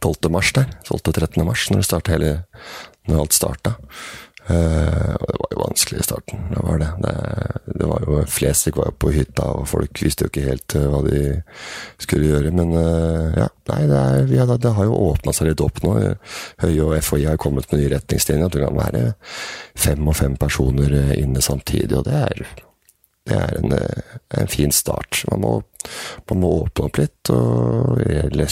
12. Eh, mars der. 12.-13. mars, når det hele Når alt starta. Uh, og det var jo vanskelig i starten. Det var det. Det, det var jo Flest var jo på hytta, og folk visste jo ikke helt uh, hva de skulle gjøre. Men uh, ja, nei, det, er, ja, det, har jo åpna seg litt opp nå. Høie og FHI har kommet med nye retningslinjer. Det kan være fem og fem personer inne samtidig, og det er, det er en, en fin start. Man må man må åpne opp litt, og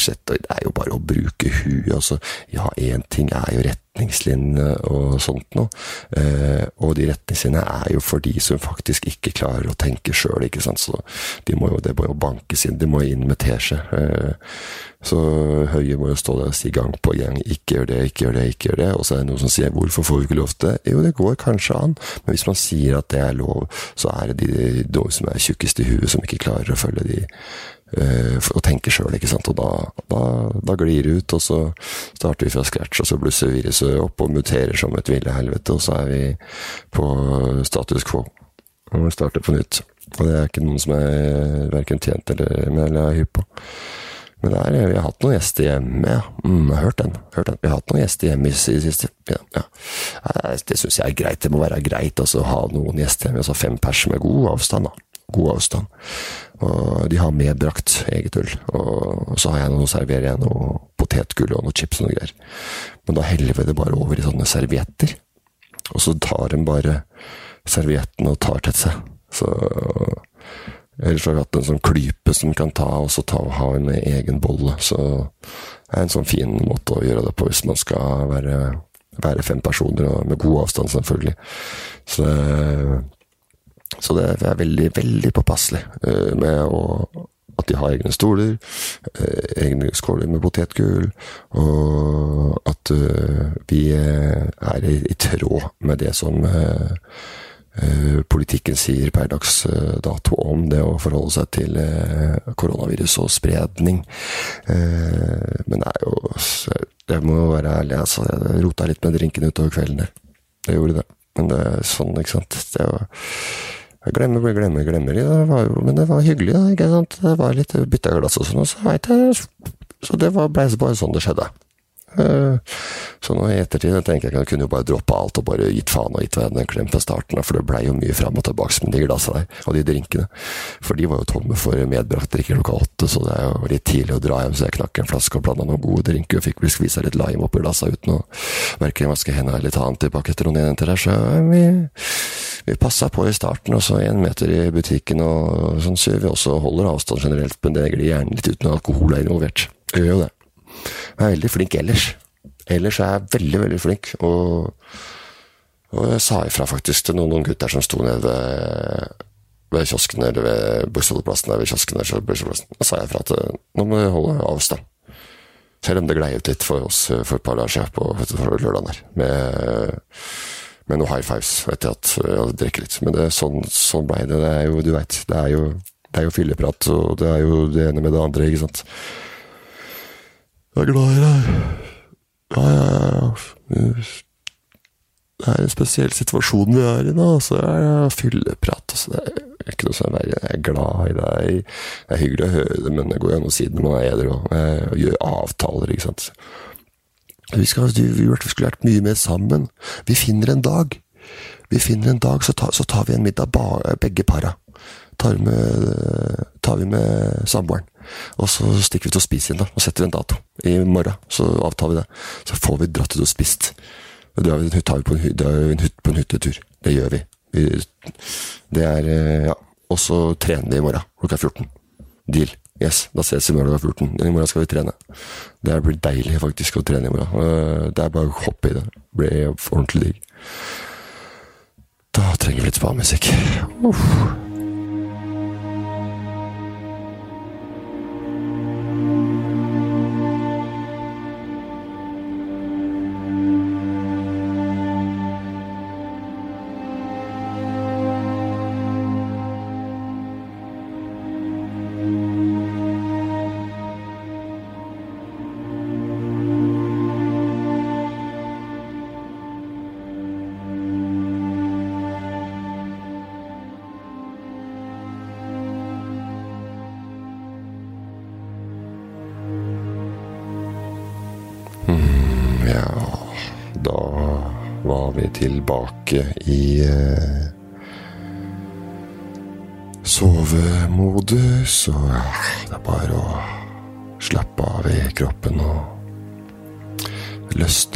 slett, det er jo bare å bruke huet. Altså, ja, én ting er jo retningslinjene og sånt noe, eh, og de retningslinjene er jo for de som faktisk ikke klarer å tenke sjøl, ikke sant. Så de må jo, det må jo bankes inn, de må inn med teskje. Eh, så Høie må jo stå der og si gang på gang 'ikke gjør det, ikke gjør det, ikke gjør det', og så er det noen som sier 'hvorfor får vi ikke lov til det'? Jo, det går kanskje an, men hvis man sier at det er lov, så er det de, de som er tjukkest i huet, som ikke klarer å følge de og tenker sjøl, ikke sant. Og da, da, da, glir det ut, og så starter vi fra scratch, og så blusser viruset opp og muterer som et ville helvete, og så er vi på status quo. Og vi starter på nytt. Og det er ikke noen som er verken tjent eller eller er hypp på. Men der, vi har hatt noen gjester hjemme, ja. Mm, jeg har hørt den. hørt den. Vi har hatt noen gjester hjemme i det siste. Ja, ja. Det syns jeg er greit. Det må være greit å ha noen gjester hjemme. Altså fem pers med god avstand. da. God avstand. Og de har medbrakt eget øl. Og så har jeg noe, å servere igjen, noe potetgull og noe chips og noe greier. Men da heller vi det bare over i sånne servietter. og så tar de bare servietten og tar til seg. Så Ellers har vi hatt en sånn klype som kan ta, og så ta og ha en egen bolle. Så det er en sånn fin måte å gjøre det på hvis man skal være, være fem personer, og med god avstand, selvfølgelig. Så, så det er veldig, veldig påpasselig eh, med å at de har egne stoler, eh, egne skåler med potetgull, og at uh, vi er i, tråd med det som Eh, politikken sier per dags eh, dato om det å forholde seg til eh, koronavirus og spredning. Men det er jo Jeg må være ærlig, altså. Jeg rota litt med drinken utover kvelden der. Jeg gjorde det. Men det er sånn, ikke sant. Det var jeg glemmer, glemmer, glemmer. Det var men det var hyggelig, da. ikke sant? Det var litt bytta glass og sånn, og så veit jeg Så det var bare sånn det skjedde. Eh, så nå i ettertid jeg tenker jeg at jeg kunne jo bare droppa alt og bare gitt faen og gitt hverandre en klem fra starten for det blei jo mye fram og tilbake med de glassene der, og de drinkene. For de var jo tomme for medbrakt drikke klokka åtte, så det er jo litt tidlig å dra hjem, så jeg knakk en flaske og blanda noen gode drinker og fikk vel skvisa litt lime oppi glassa uten å verken vaske hendene eller ta antibac etter noen jenter der, så vi, vi passa på i starten, og så én meter i butikken og sånn, så vi også holder avstand generelt, men det glir gjerne litt uten alkohol er involvert. Jeg gjør jo det. Jeg er veldig flink ellers. Ellers er jeg veldig, veldig flink. Og, og jeg sa ifra faktisk til noen, noen gutter som sto nede ved, ved kiosken eller ved bussholdeplassen der ved kiosken Da sa jeg ifra at nå må vi holde avstand. Selv om det glei ut litt for oss eh, for et par dager siden på lørdagen der. Med, med noen high fives etter at jeg hadde drukket litt. Men det, sånn, sånn blei det. Det er jo, du veit, det er jo, det er jo fylleprat, og det er jo det ene med det andre, ikke sant. Jeg er glad i deg. Ja, ja, ja. Det er en spesiell situasjon vi er i nå. Så jeg er fylleprat. Altså. Det er ikke noe sånn verre. Jeg er glad i deg. Det er hyggelig å høre det, men det går jo an å si det når man er edru og Gjør avtaler, ikke sant. Vi, skal, vi skulle vært mye mer sammen. Vi finner en dag. Vi finner en dag, så, ta, så tar vi en middag, begge para. Tar, med, tar vi med samboeren. Og så stikker vi til å spise igjen, da. Og setter en dato. I morgen så avtar vi det. Så får vi dratt ut og spist. Da drar vi, tar vi på en, en, hytte, på en hyttetur. Det gjør vi. vi. Det er Ja. Og så trener vi i morgen klokka 14. Deal. Yes, da ses vi i morgen da 14. I morgen skal vi trene. Det blir deilig faktisk å trene i morgen. Eh, det er bare å hoppe i det. Det blir ordentlig digg. Da trenger vi litt spamusikk. Uff.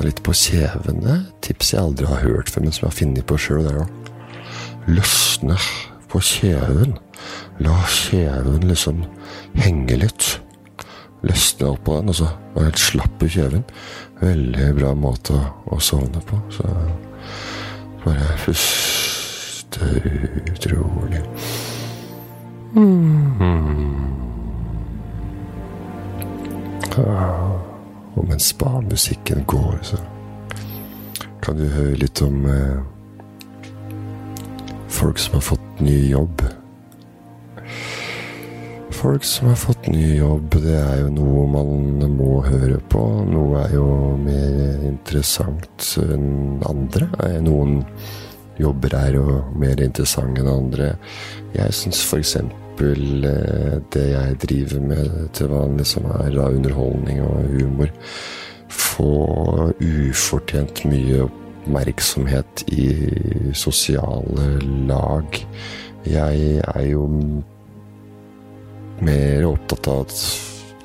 Litt på kjevene. Tips jeg aldri har hørt før, men som jeg har funnet på sjøl. Løsne på kjeven. La kjeven liksom henge litt. Løsne opp på den, og så være helt slapp i kjeven. Veldig bra måte å, å sovne på. Så bare puste ut rolig. Mm. Ah, og mens spa-musikken går, så kan du høre litt om eh, folk som har fått ny jobb. Folk som har fått ny jobb, det er jo noe man må høre på. Noe er jo mer interessant enn andre. Noen jobber er jo mer interessante enn andre. Jeg syns f.eks. Eh, det jeg driver med til vanlig, som er da underholdning og humor, få ufortjent mye oppmerksomhet i sosiale lag. Jeg er jo mer opptatt av at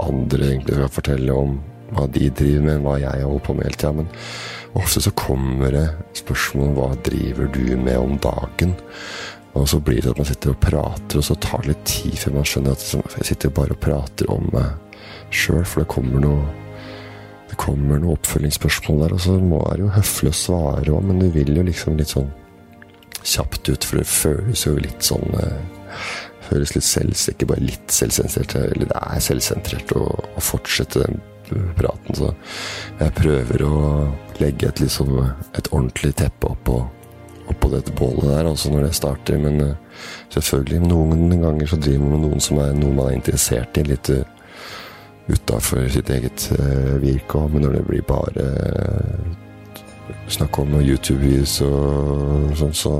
andre egentlig skal fortelle om hva de driver med, enn hva jeg holder på med hele tida. Men Ofte så kommer det spørsmål om hva driver du med om dagen? Og så blir det at man sitter og prater, og så tar det litt tid før man skjønner at jeg sitter bare og prater om meg sjøl, for det kommer noe det kommer noen oppfølgingsspørsmål der, og så må jeg jo høflig å svare òg, men du vil jo liksom litt sånn kjapt ut, for det føles jo litt sånn eh, Føles litt selv, ikke bare litt selvsentrert, eller det er selvsentrert å, å fortsette den praten, så jeg prøver å legge et liksom et ordentlig teppe oppå oppå dette bålet der, også når det starter. Men uh, selvfølgelig, noen ganger så driver man med noen som er noe man er interessert i. Litt uh, utafor sitt eget uh, virke òg. Men når det blir bare uh, snakk om YouTube-videoer og sånn, så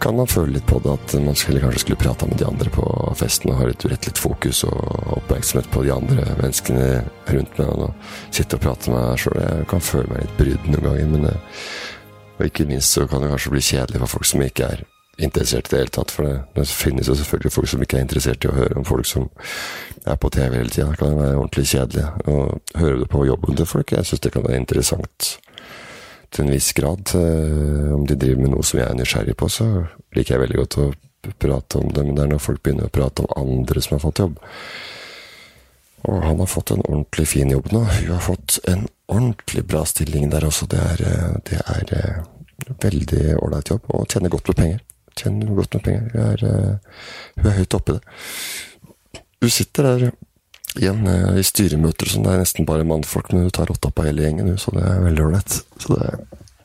kan man føle litt på det at man skulle, kanskje skulle prata med de andre på festen og ha litt rett litt fokus og oppmerksomhet på de andre menneskene rundt meg. Og sitte og prate med meg sjøl. Jeg kan føle meg litt brydd noen ganger, men og ikke minst så kan det kanskje bli kjedelig for folk som ikke er interessert i det hele tatt. For det, det finnes jo selvfølgelig folk som ikke er interessert i å høre om folk som er på TV hele tida. Det kan være ordentlig kjedelig å høre det på jobben til folk. Jeg syns det kan være interessant til en viss grad. Eh, om de driver med noe som jeg er nysgjerrig på, så liker jeg veldig godt å prate om det. Men det er når folk begynner å prate om andre som har fått jobb. Og han har fått en ordentlig fin jobb nå. Hun har fått en ordentlig bra stilling der også. Det er, eh, det er eh, veldig ålreit jobb, og tjener godt med penger. Tjener godt med penger. Hun er, eh, hun er høyt oppe i det. Hun sitter der igjen i styremøter som det er nesten bare mannfolk, men hun tar rotta på hele gjengen, så det er veldig ålreit. Så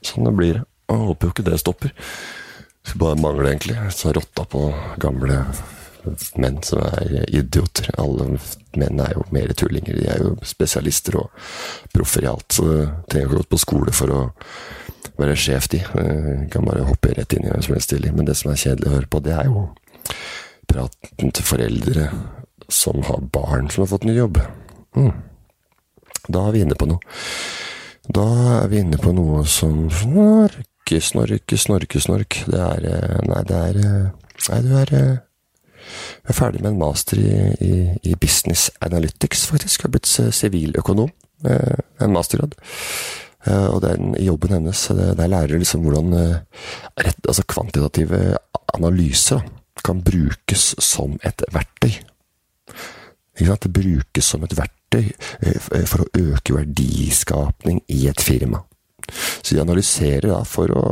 sånn det blir. Og jeg håper jo ikke det stopper. Det bare mangler egentlig. Så rotta på gamle menn som er idioter. Alle menn er jo mer tullinger. De er jo spesialister og proffer i alt. Så du trenger ikke gått på skole for å være sjef, de. de. kan bare hoppe rett inn i hvem som helst stilling. Men det som er kjedelig å høre på, det er jo praten til foreldre som har barn som har fått ny jobb. Mm. Da er vi inne på noe. Da er vi inne på noe som snorke, snorke, snorke, snork. Det er eh, Nei, det er eh, Nei, du er eh, jeg er ferdig med en master i, i, i business analytics, faktisk. Jeg har blitt siviløkonom. Eh, en mastergrad. Eh, og den, i jobben hennes der lærer jeg liksom hvordan eh, rett, altså kvantitative analyser kan brukes som et verktøy. Det brukes som et verktøy for å øke verdiskapning i et firma. Så de analyserer da for å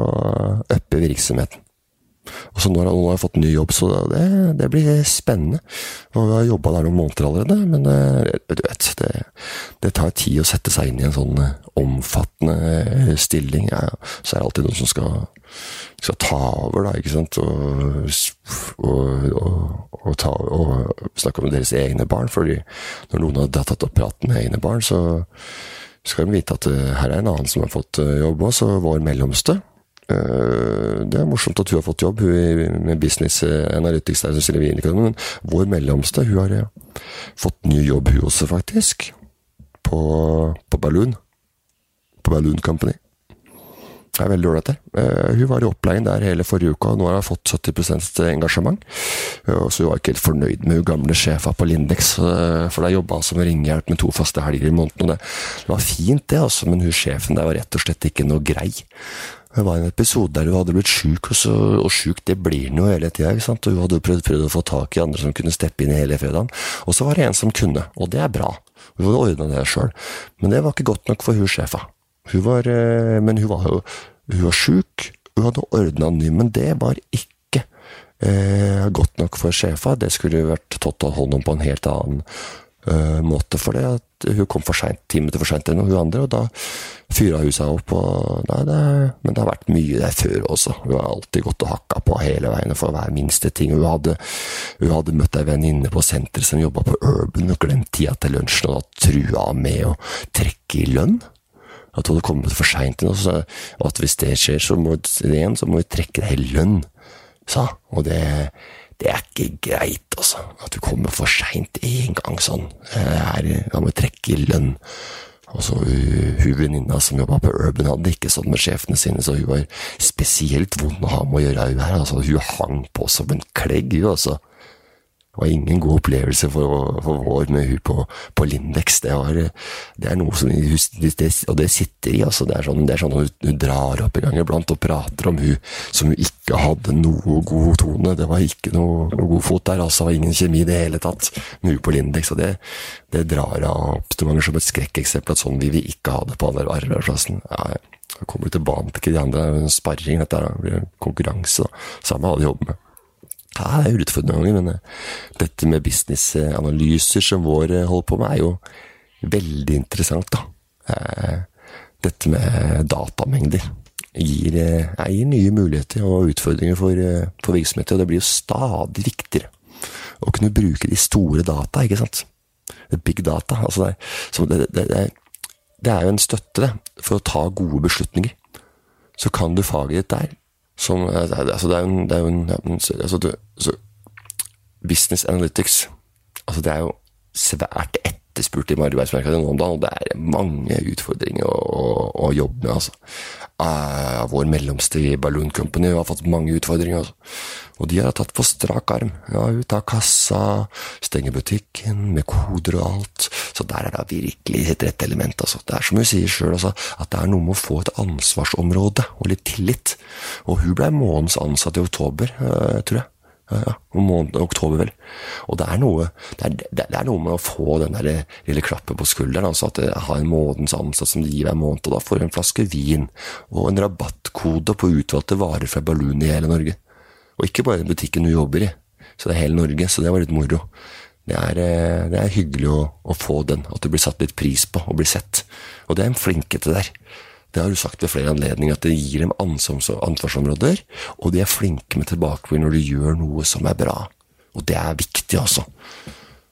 uppe virksomheten. Og så nå har han fått ny jobb, så det, det blir spennende. Og vi har jobba der noen måneder allerede, men eh, du vet, det, det, tar tid å sette seg inn i en sånn eh, omfattende eh, stilling. Ja, så er det alltid noen som skal, skal ta over, da, ikke sant, og, og, og, og ta, snakke om deres egne barn. fordi når noen har tatt opp praten med egne barn, så skal de vite at her er en annen som har fått jobb òg, så vår mellomste det er morsomt at hun har fått jobb hun med business eh, analytics. Der, men vår mellomste hun har eh, fått ny jobb, hun også, faktisk. På, på Balloon. På Balloon Company. Det er veldig ålreit der. hun var i opplæring der hele forrige uka, og nå har hun fått 70% engasjement. så hun var ikke helt fornøyd med hun gamle sjefa på Lindex, for der jobba hun som ringehjelp med to faste helger i måneden. Det, det var fint, det, altså, men hun sjefen der var rett og slett ikke noe grei. Det var en episode der hun hadde blitt sjuk, og, og sjuk det blir hun jo hele tida. Og hun hadde prøvd, prøvd, å få tak i andre som kunne steppe inn i hele fredagen. Og så var det en som kunne, og det er bra. Hun hadde ordna det sjøl. Men det var ikke godt nok for hun sjefa. Hun var, eh, men hun var jo hun var sjuk, hun hadde ordna ny, men det var ikke eh, godt nok for sjefa. Det skulle vært tatt hånd om på en helt annen uh, måte for det. At hun kom for sent, ti minutter for seint enn hun andre, og da fyra hun seg opp. Og, nei, det, men det har vært mye der før også. Hun har alltid gått og hakka på hele veien for hver minste ting. Hun hadde, hun hadde møtt ei venninne på senteret som jobba på Urban og glemt tida til lunsjen, og da trua med å trekke i lønn. At hun hadde kommet for seint inn, og at hvis det skjer, så må, igjen, så må vi trekke det hele lønn, sa Og det det er ikke greit, altså. At du kommer for seint en gang sånn. Da må vi trekke i lønn. Og så Hun venninna som jobba på Urban, hadde ikke sånn med sjefene sine, så hun var spesielt vond å ha med å gjøre. Hun her, altså, hun hang på som en klegg, hun, altså. Var ingen god opplevelse for, for vår med hun på, på Lindex. Det, var, det er noe som det, Og det sitter i, altså. Det er sånn, det er sånn hun, hun drar opp en gang iblant og prater om hun som hun ikke hadde noe god tone. Det var ikke noe, noe god fot der, altså. Ingen kjemi i det hele tatt med hun på Lindex. Og det, det drar av Stavanger som et skrekkeksempel at sånn vil vi ikke ha det på andre arbeidsplassen. Ja, jeg kommer tilbake til de andre, sparring, dette blir konkurranse. Samme hva de jobber med. Ja, det er utfordrende, ganger, men eh, dette med businessanalyser som vår eh, holder på med, er jo veldig interessant, da. Eh, dette med datamengder gir, gir nye muligheter og utfordringer for, for virksomheter, og det blir jo stadig viktigere å kunne bruke de store data, ikke sant. Big data. Altså det, det, det, det, er jo en støtte, det, for å ta gode beslutninger. Så kan du faget ditt der, som altså Det er jo en, det er jo en altså du, altså Business Analytics altså Det er jo svært etterspurt i arbeidsmarkedet nå om dagen, og det er mange utfordringer å, å, å jobbe med. altså. Uh, vår mellomste i Balloon Company har fått mange utfordringer. Også. Og de har tatt på strak arm. Ja, ut av kassa, stenge butikken med koder og alt. Så der er det virkelig et rett element. Altså. Det er som hun sier sjøl, altså, at det er noe med å få et ansvarsområde og litt tillit. Og hun blei månedens ansatt i oktober, uh, tror jeg ja, om Måned, oktober, vel. Og det er, noe, det, er, det er, noe, med å få den der lille klappen på skulderen. altså At jeg har en månedens ansatt som de gir hver måned, og da får du en flaske vin og en rabattkode på utvalgte varer fra Balloon i hele Norge. Og ikke bare den butikken du jobber i, så det er hele Norge. Så det var litt moro. Det er, eh, det er hyggelig å, å, få den, at det blir satt litt pris på og blir sett. Og det er en flinkete der. Det har du sagt ved flere anledninger, at det gir dem ansvarsområder, og de er flinke med tilbakemelding når du gjør noe som er bra. Og det er viktig, altså.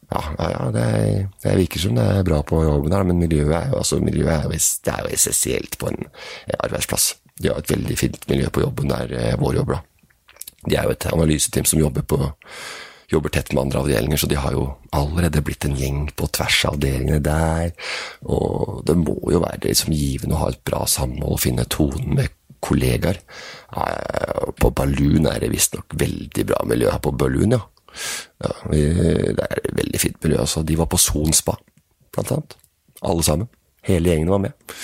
Ja, ja, ja det, er, det, virker som det er bra på jobben her, men miljøet er jo, altså, miljøet er jo, det er jo essensielt på en arbeidsplass. De har et veldig fint miljø på jobben der eh, vår jobber, da. De er jo et analyseteam som jobber på jobber tett med andre avdelinger, så de har jo allerede blitt en gjeng på tvers av avdelingene der. Og det må jo være liksom givende å ha et bra samhold og finne tonen med kollegaer. På Balloon er det visstnok veldig bra miljø her på Balloon, ja. ja. Det er et veldig fint miljø. altså. De var på Sonspa, blant annet. Alle sammen. Hele gjengen var med.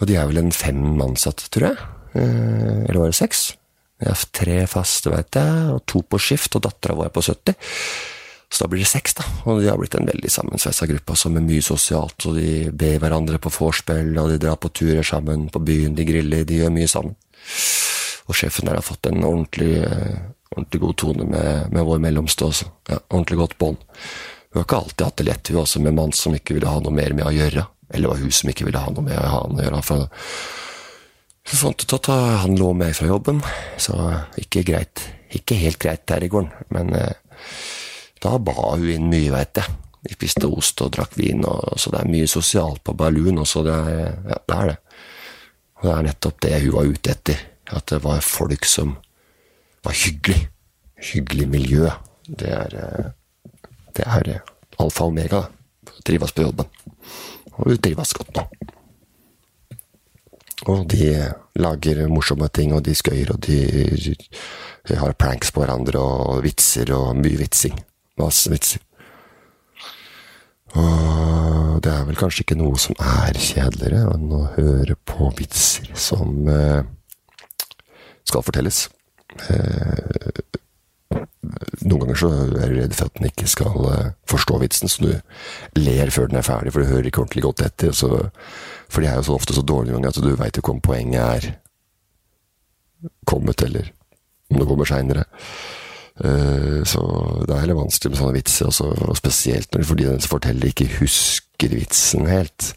Og de er vel en fem ansatte, tror jeg. Eh, eller var det seks? Jeg har tre faste, veit jeg, og to på skift, og dattera vår er på 70. Så da blir det seks, da. Og de har blitt en veldig sammensveisa gruppe, Som med mye sosialt, og de ber hverandre på vorspiel, og de drar på turer sammen på byen, de griller, de gjør mye sammen. Og sjefen der har fått en ordentlig, eh, ordentlig god tone med, med vår mellomste også. Ja, ordentlig godt bånd. Hun har ikke alltid hatt det lett, hun også, med mann som ikke ville ha noe mer med å gjøre. Eller var hun som ikke ville ha noe med å ha å gjøre. For så fant ut at han lå med fra jobben, så ikke greit. Ikke helt greit der i gården, men eh, da ba hun inn mye, veit jeg. Vi spiste ost og drakk vin, og, så det er mye sosialt på Balloon også. Det er, ja, det er det. Og det er nettopp det hun var ute etter. At det var folk som var hyggelig. Hyggelig miljø. Det er, eh, det er eh, alfa og omega. Trives på jobben. Og hun trives godt nå. Og de lager morsomme ting, og de skøyer, og de, har pranks på hverandre, og vitser, og mye vitsing. Masse vitser. Og det er vel kanskje ikke noe som er kjedeligere enn å høre på vitser som eh, skal fortelles. Eh, noen ganger så er du redd for at den ikke skal eh, forstå vitsen, så du ler før den er ferdig, for du hører ikke ordentlig godt etter. Så, for de er jo så ofte så dårlige ganger at du veit ikke om poenget er kommet, eller om det kommer seinere. Uh, så det er heller vanskelig med sånne vitser, også, og spesielt når fordi den som forteller, ikke husker vitsen helt.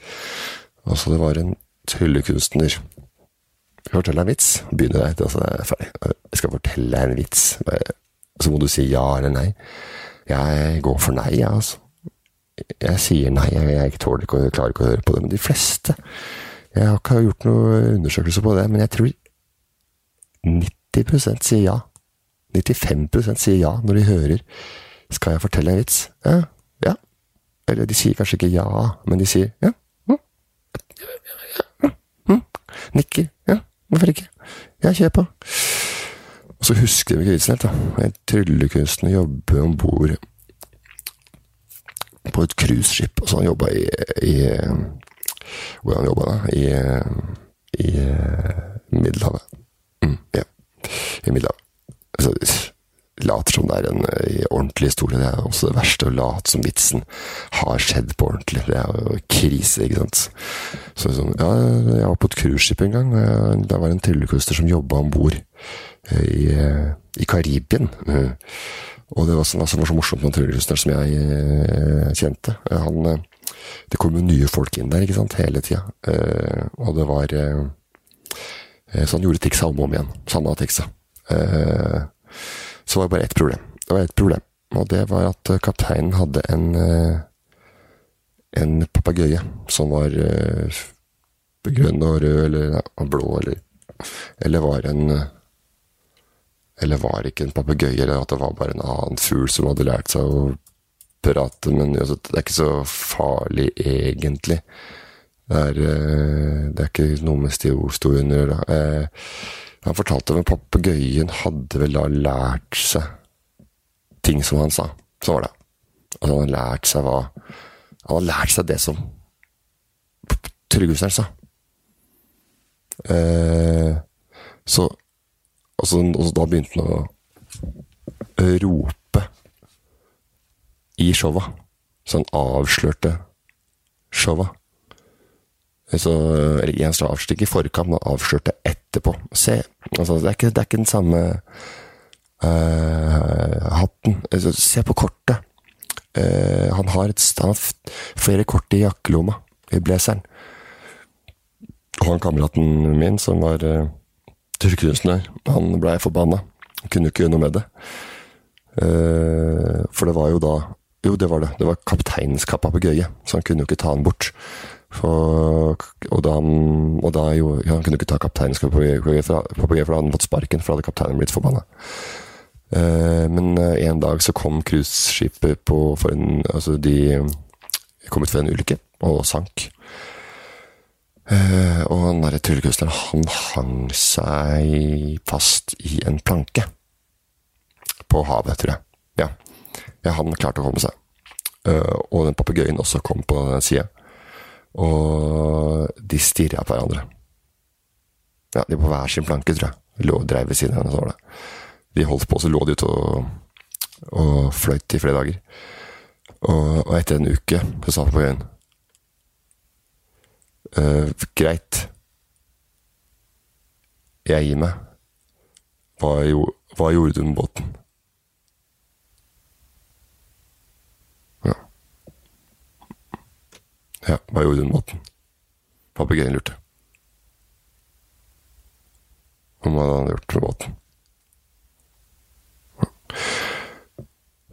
Altså, det var en tryllekunstner Fortell deg en vits. Begynner der, altså. Jeg skal fortelle deg en vits. Så må du si ja eller nei. Jeg går for nei, jeg, altså. Jeg sier nei, jeg, jeg tåler ikke og klarer ikke å høre på det. Men de fleste Jeg har ikke gjort noen undersøkelser på det, men jeg tror 90% sier ja. 95% sier ja når de hører 'Skal jeg fortelle en vits?' Ja. ja. Eller de sier kanskje ikke ja, men de sier ja. Mm. ja, mm. Nikker. Ja, hvorfor ikke? Ja, kjør på. Og så husker jeg ikke vitsen helt, da. En tryllekunstner jobber om bord på et cruiseskip. Så han jobba i, i Hvor han jobba da? I, i Middelhavet. Mm, ja. I Middelhavet. Så later som det er en uh, ordentlig historie. Det er også det verste, å late som vitsen har skjedd på ordentlig. Det er jo krise, ikke sant. Så sånn, ja, jeg var på et cruiseskip en gang. Det var en tryllekunstner som jobba om bord i, uh, i Karibien. og det var, sånn, altså, var så morsomt med en som jeg kjente. Han, det kom jo nye folk inn der, ikke sant, hele tida. og det var Så han gjorde trikset om og om igjen. Samme trikset. Så var det bare ett problem. Det var ett problem, og det var at eh, kapteinen hadde en eh, en papegøye som var grønn og rød eller blå, eller Eller var en Eller var ikke en papegøye, eller at det var bare en annen fugl som hadde lært seg å prate. Men altså, det er ikke så farlig, egentlig. Det er, uh, det er ikke noe med historien å gjøre. Uh, han fortalte om at papegøyen hadde vel da lært seg ting som han sa. Så var det. Altså han hadde lært seg hva Han hadde lært seg det som Trygghuseren sa. Eh, så altså, og da begynte han å rope i showa. Så han avslørte showa. Så, eller én avstikk i forkant, men avslørte etterpå. Se, altså, det, er ikke, det er ikke den samme uh, hatten. Altså, se på kortet. Uh, han, har et, han flere kort i jakkelomma, i blazeren. Og han kameraten min, som var uh, tørrkunstner, han blei forbanna. Kunne ikke gjøre noe med det. Uh, for det var jo da Jo, det var det. Det var kapteinens papegøye, så han kunne jo ikke ta den bort. For, og da, og da jo, ja, Han kunne ikke ta kapteinens papegøye, for da hadde han fått sparken, for da hadde kapteinen blitt forbanna. Uh, men uh, en dag så kom cruiseskipet på for en Altså, de kom ut for en ulykke og sank. Uh, og den derre tryllekunstneren, han hang seg fast i en planke. På havet, tror jeg. Ja. ja han klarte å komme seg. og den papegøyen også kom på den sida. Og de stirra på hverandre. Ja, de på hver sin planke, tror jeg. Lå dreiv ved siden av henne. De holdt på, så lå de ute og, og fløyt i flere dager. Og, og etter en uke så sa papegøyen uh, Greit. Jeg gir meg. Hva, hva gjorde du med båten? Ja, Ja, hva gjorde du med båten? Papegøyen lurte. Hva hadde han gjort med båten?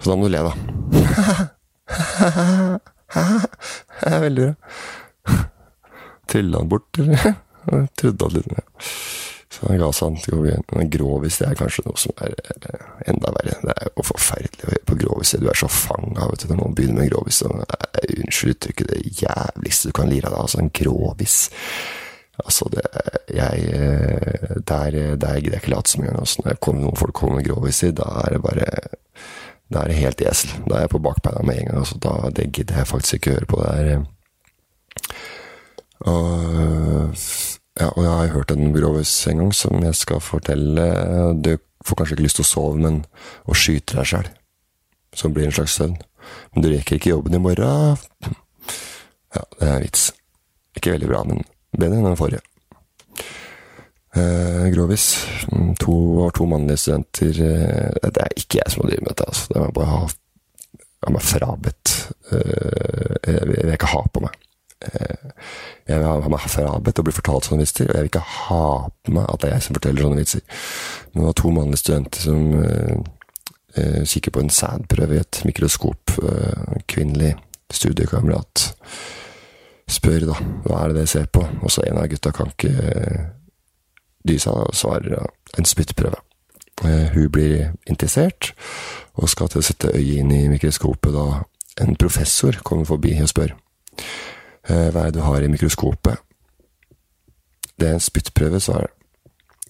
Så da må du le, da. Veldig bra. Trilla han bort, eller? Jeg trodde at litt ja. Så han ga seg Men Grovis det er kanskje noe som er eh, enda verre. Det er jo forferdelig å høre på grovis. Du er så fanga vet du, når noen med grovis. Så, unnskyld uttrykket, det jævligste du kan lire av deg. Altså, en grovis. Altså, det Jeg eh, Der, der gidder jeg ikke late som engang. Altså, når kommer, noen folk kommer med groviser, da er det bare Da er det helt esel. Da er jeg på bakbeina med en gang. Altså, da, det gidder jeg faktisk ikke høre på. Det er eh, og ja, og jeg har hørt en grovis en gang som jeg skal fortelle. Du får kanskje ikke lyst til å sove, men å skyte deg sjæl. Som blir en slags søvn. Men du rekker ikke jobben i morgen. Ja, det er vits. Ikke veldig bra, men bedre enn den forrige. Eh, grovis. To, to mannlige studenter eh, Det er ikke jeg som må drive med dette. Altså. Det er bare å ha meg frabedt. Eh, jeg vil ikke ha på meg. Eh, jeg vil ha meg frabedt å bli fortalt sånne vitser, og jeg vil ikke ha på meg at det er jeg som forteller sånne vitser. Men det var to mannlige studenter som uh, uh, kikker på en sædprøve i et mikroskop. Uh, kvinnelig studiekamerat spør da hva er det dere ser på, og så en av gutta kan ikke dy seg og svarer en spyttprøve. hun blir interessert, og skal til å sette øyet inn i mikroskopet da en professor kommer forbi og spør. Eh, hva er det du har i mikroskopet? Det er en spyttprøve, svarer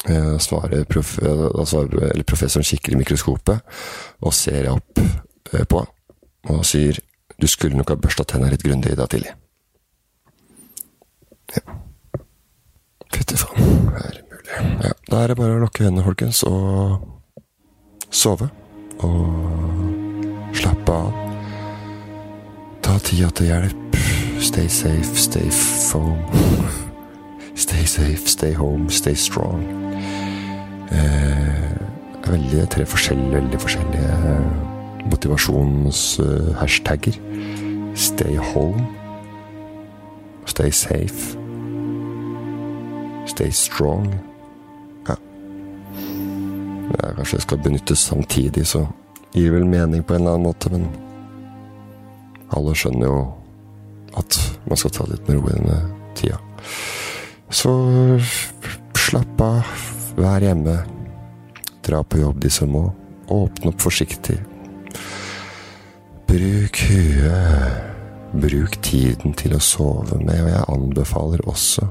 eh, svarer prof, svarer, eller professoren kikker i mikroskopet og ser opp eh, på og sier du skulle nok ha børsta tenna litt grundig i dag tidlig. Ja. Fytti faen, er det mulig? Ja, da er det bare å lukke øynene, folkens, og sove. Og slappe av. Ta tida til hjelp. Stay safe, stay foam. Stay safe, stay home, stay strong. Eh, veldig, tre forskjellige, veldig forskjellige motivasjonshashtagger. Stay home. Stay safe. Stay strong. Ja. ja. Kanskje det skal benyttes samtidig, så gir vel mening på en eller annen måte, men alle skjønner jo at man skal ta litt med ro i denne tida. Så slapp av, vær hjemme, dra på jobb de som må, åpne opp forsiktig. Bruk huet, bruk tiden til å sove med, og jeg anbefaler også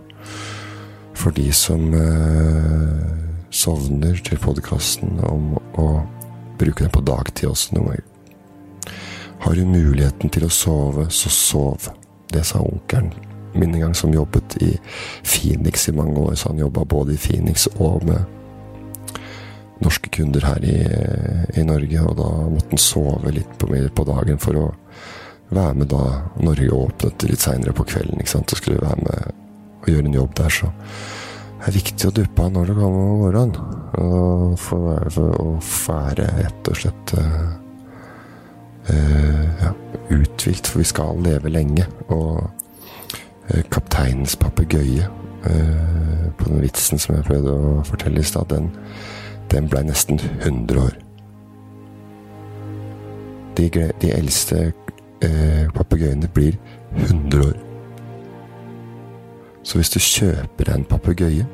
for de som eh, sovner til podkasten, om å bruke den på dagtid også noen ganger. Har du muligheten til å sove, så sov. Det sa onkelen min en gang, som jobbet i Phoenix i mange år. Så han jobba både i Phoenix og med norske kunder her i, i Norge. Og da måtte han sove litt på, på dagen for å være med da Norge åpnet litt seinere på kvelden. ikke sant, Og skulle være med og gjøre en jobb der, så det er viktig å duppe av når det om morgenen. Og få være rett og slett uh, ja, uthvilt, for vi skal leve lenge. Og uh, kapteinens papegøye, på den vitsen som jeg prøvde å fortelle i stad, den, den blei nesten 100 år. De, de eldste papegøyene blir 100 år. Så hvis du kjøper en papegøye,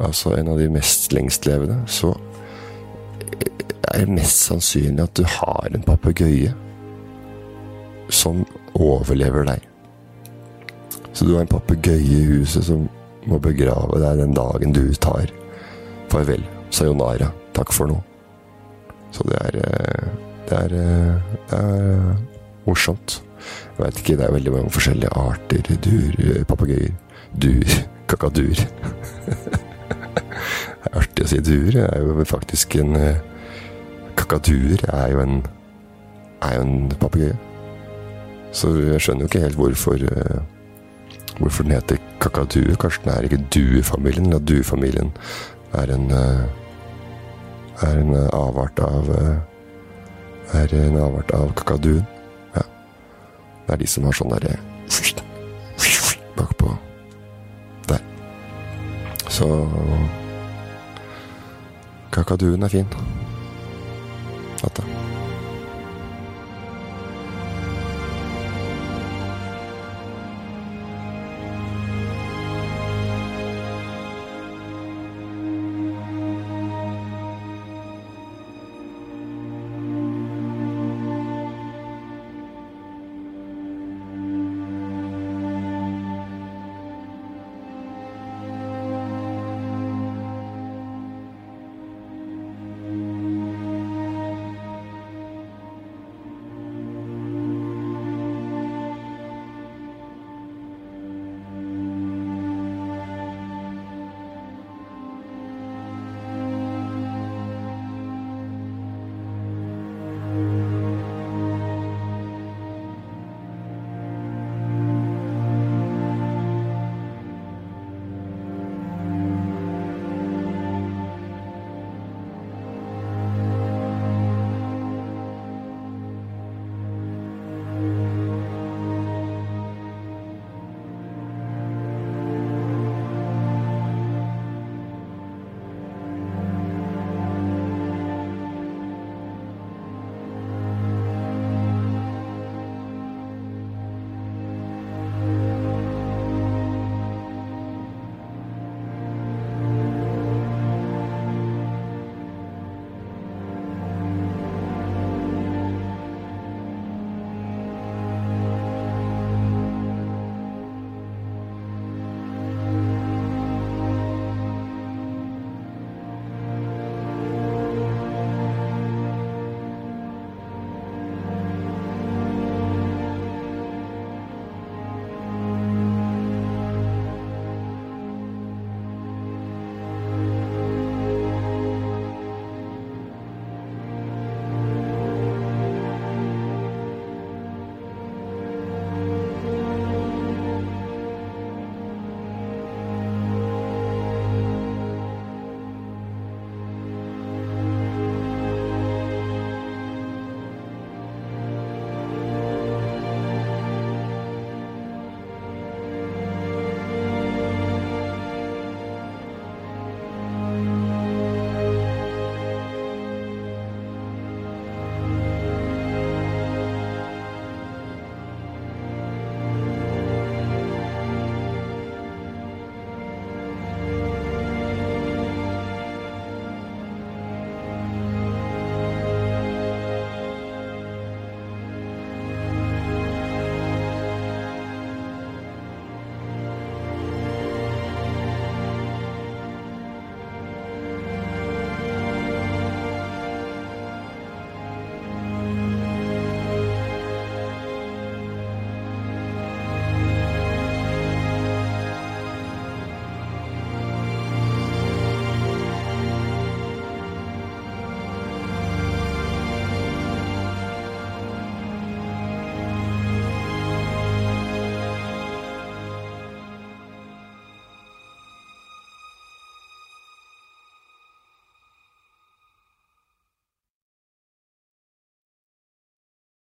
altså en av de mest lengstlevende, så er mest sannsynlig at du har en papegøye som overlever deg. Så du har en papegøye i huset som må begrave deg den dagen du tar farvel. Sayonara. Takk for nå. Så det er eh, Det er, eh, det er morsomt. Jeg vet ikke, det er veldig mange forskjellige arter. Dur, papegøyer. Dur. Kakadur. det er artig å si duer. Det er jo faktisk en eh, Kakaduer er jo en er jo en papegøye. Så jeg skjønner jo ikke helt hvorfor uh, hvorfor den heter kakadue. Kanskje den er ikke duefamilien, eller duefamilien er en uh, er en avart av er en avart av kakaduen. Ja. Det er de som har sånn derre bakpå der. Så kakaduen er fin. 好的。